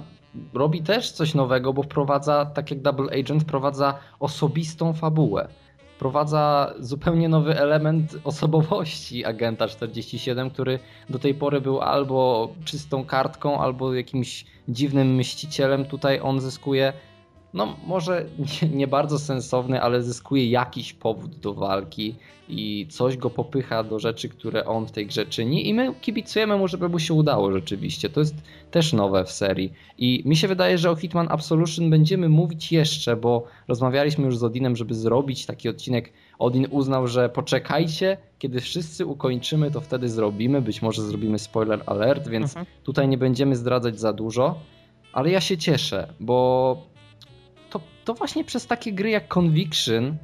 robi też coś nowego, bo wprowadza, tak jak Double Agent, wprowadza osobistą fabułę. Wprowadza zupełnie nowy element osobowości agenta 47, który do tej pory był albo czystą kartką, albo jakimś dziwnym mścicielem. Tutaj on zyskuje no może nie, nie, bardzo sensowny, ale zyskuje jakiś powód do walki i coś go popycha do rzeczy, które on w tej grze czyni i my kibicujemy mu, żeby mu się udało rzeczywiście. To jest też nowe w serii i mi się wydaje, że o Hitman Absolution będziemy mówić jeszcze, bo rozmawialiśmy już z Odinem, żeby zrobić taki odcinek. Odin uznał, że poczekajcie, kiedy wszyscy ukończymy, to wtedy zrobimy. Być może zrobimy spoiler alert, więc mhm. tutaj nie będziemy zdradzać za dużo. Ale ja się cieszę, bo to właśnie przez takie gry jak Conviction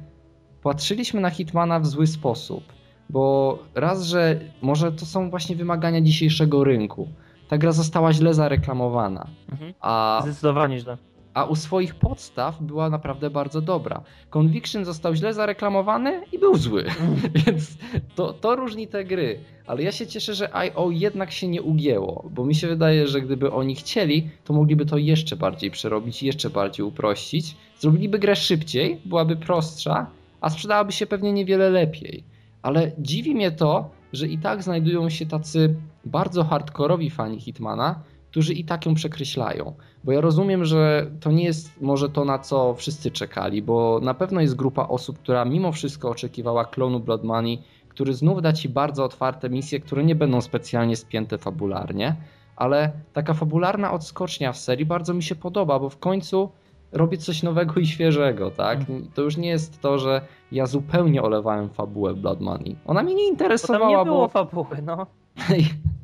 patrzyliśmy na Hitmana w zły sposób. Bo raz, że może to są właśnie wymagania dzisiejszego rynku. Ta gra została źle zareklamowana. Mhm. A... Zdecydowanie źle a u swoich podstaw była naprawdę bardzo dobra. Conviction został źle zareklamowany i był zły, więc to, to różni te gry. Ale ja się cieszę, że IO jednak się nie ugięło, bo mi się wydaje, że gdyby oni chcieli, to mogliby to jeszcze bardziej przerobić, jeszcze bardziej uprościć. Zrobiliby grę szybciej, byłaby prostsza, a sprzedałaby się pewnie niewiele lepiej. Ale dziwi mnie to, że i tak znajdują się tacy bardzo hardkorowi fani Hitmana, którzy i tak ją przekreślają. Bo ja rozumiem, że to nie jest może to, na co wszyscy czekali, bo na pewno jest grupa osób, która mimo wszystko oczekiwała klonu Blood Money, który znów da ci bardzo otwarte misje, które nie będą specjalnie spięte fabularnie, ale taka fabularna odskocznia w serii bardzo mi się podoba, bo w końcu robię coś nowego i świeżego, tak? Mhm. To już nie jest to, że ja zupełnie olewałem fabułę Blood Money. Ona mnie nie interesowała, bo... Tam nie było bo... fabuły, no.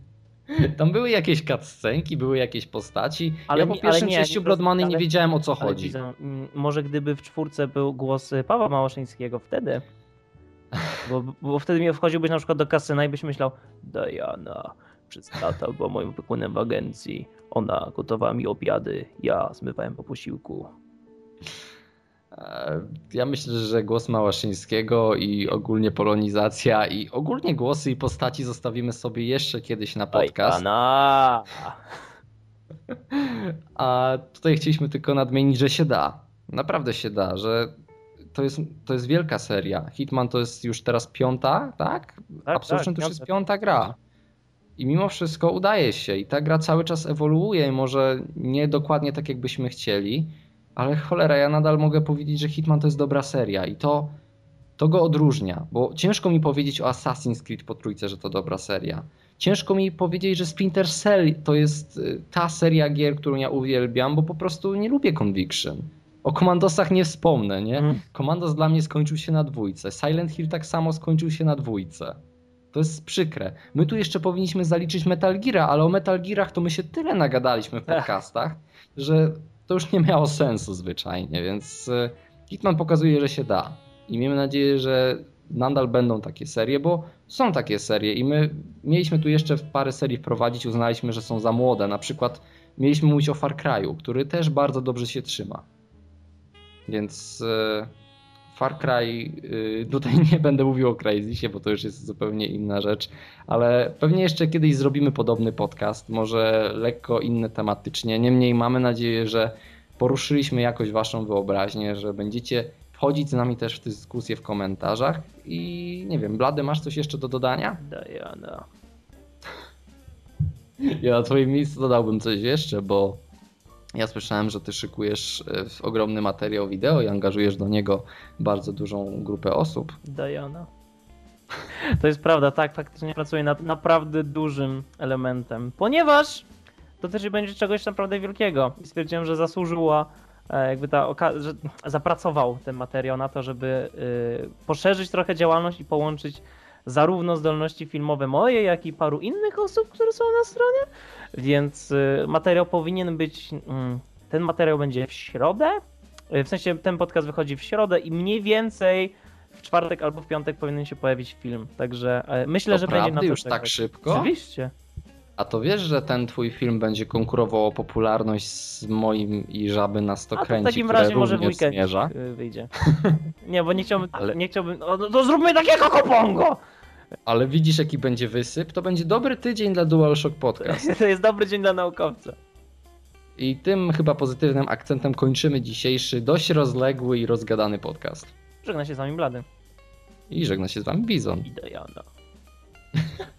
Tam były jakieś cutscenki, były jakieś postaci. Ale ja po pierwszym przejściu Blood Money nie wiedziałem o co chodzi. Widzę, mm, może gdyby w czwórce był głos Pawła Małoszyńskiego wtedy, bo, bo wtedy wchodziłbyś na przykład do kasyna i byś myślał Diana, przez lata była moim opiekunem w agencji, ona gotowała mi obiady, ja zmywałem po posiłku. E, ja myślę, że głos Małaszyńskiego i ogólnie polonizacja i ogólnie głosy i postaci zostawimy sobie jeszcze kiedyś na podcast. A tutaj chcieliśmy tylko nadmienić, że się da. Naprawdę się da, że to jest, to jest wielka seria. Hitman to jest już teraz piąta, tak? tak Absolution tak, to już jest piąta gra. I mimo wszystko udaje się i ta gra cały czas ewoluuje, może nie dokładnie tak, jakbyśmy chcieli, ale cholera, ja nadal mogę powiedzieć, że Hitman to jest dobra seria i to, to go odróżnia, bo ciężko mi powiedzieć o Assassin's Creed po trójce, że to dobra seria. Ciężko mi powiedzieć, że Splinter Cell to jest y, ta seria gier, którą ja uwielbiam, bo po prostu nie lubię Conviction. O komandosach nie wspomnę, nie? Mm. Komandos dla mnie skończył się na dwójce. Silent Hill tak samo skończył się na dwójce. To jest przykre. My tu jeszcze powinniśmy zaliczyć Metal Geara, ale o Metal Gearach to my się tyle nagadaliśmy w podcastach, że to już nie miało sensu zwyczajnie, więc e, Hitman pokazuje, że się da. I miejmy nadzieję, że nadal będą takie serie, bo są takie serie i my mieliśmy tu jeszcze parę serii wprowadzić, uznaliśmy, że są za młode. Na przykład mieliśmy mówić o Far Cry'u, który też bardzo dobrze się trzyma. Więc e, Far Cry, y, tutaj nie będę mówił o Crysisie, bo to już jest zupełnie inna rzecz, ale pewnie jeszcze kiedyś zrobimy podobny podcast, może lekko inny tematycznie. Niemniej mamy nadzieję, że poruszyliśmy jakoś waszą wyobraźnię, że będziecie wchodzić z nami też w dyskusję w komentarzach i nie wiem, Blady, masz coś jeszcze do dodania? Diana. Ja na twoim miejscu dodałbym coś jeszcze, bo ja słyszałem, że ty szykujesz e, ogromny materiał wideo i angażujesz do niego bardzo dużą grupę osób. Diana. To jest prawda, tak, faktycznie pracuję nad naprawdę dużym elementem, ponieważ dotyczy będzie czegoś naprawdę wielkiego i stwierdziłem, że zasłużyła e, jakby ta że zapracował ten materiał na to, żeby y, poszerzyć trochę działalność i połączyć zarówno zdolności filmowe moje, jak i paru innych osób, które są na stronie, więc y, materiał powinien być, mm, ten materiał będzie w środę, Y, w sensie ten podcast wychodzi w środę i mniej więcej w czwartek albo w piątek powinien się pojawić film. Także e, myślę, To że będzie na to już tak szybko? Oczywiście. A to wiesz, że ten twój film będzie konkurował o popularność z moim i Żaby na A to w stokręci, takim razie może w weekend zmierza. y, wyjdzie. Nie, bo nie chciałbym, Ale- nie chciałbym, no to zróbmy takiego kopongo! Ale widzisz jaki będzie wysyp? To będzie dobry tydzień dla DualShock Podcast. To jest dobry dzień dla naukowca. I tym chyba pozytywnym akcentem kończymy dzisiejszy dość rozległy i rozgadany podcast. Żegna się z wami Blady I żegna się z wami Bizon. i Diana.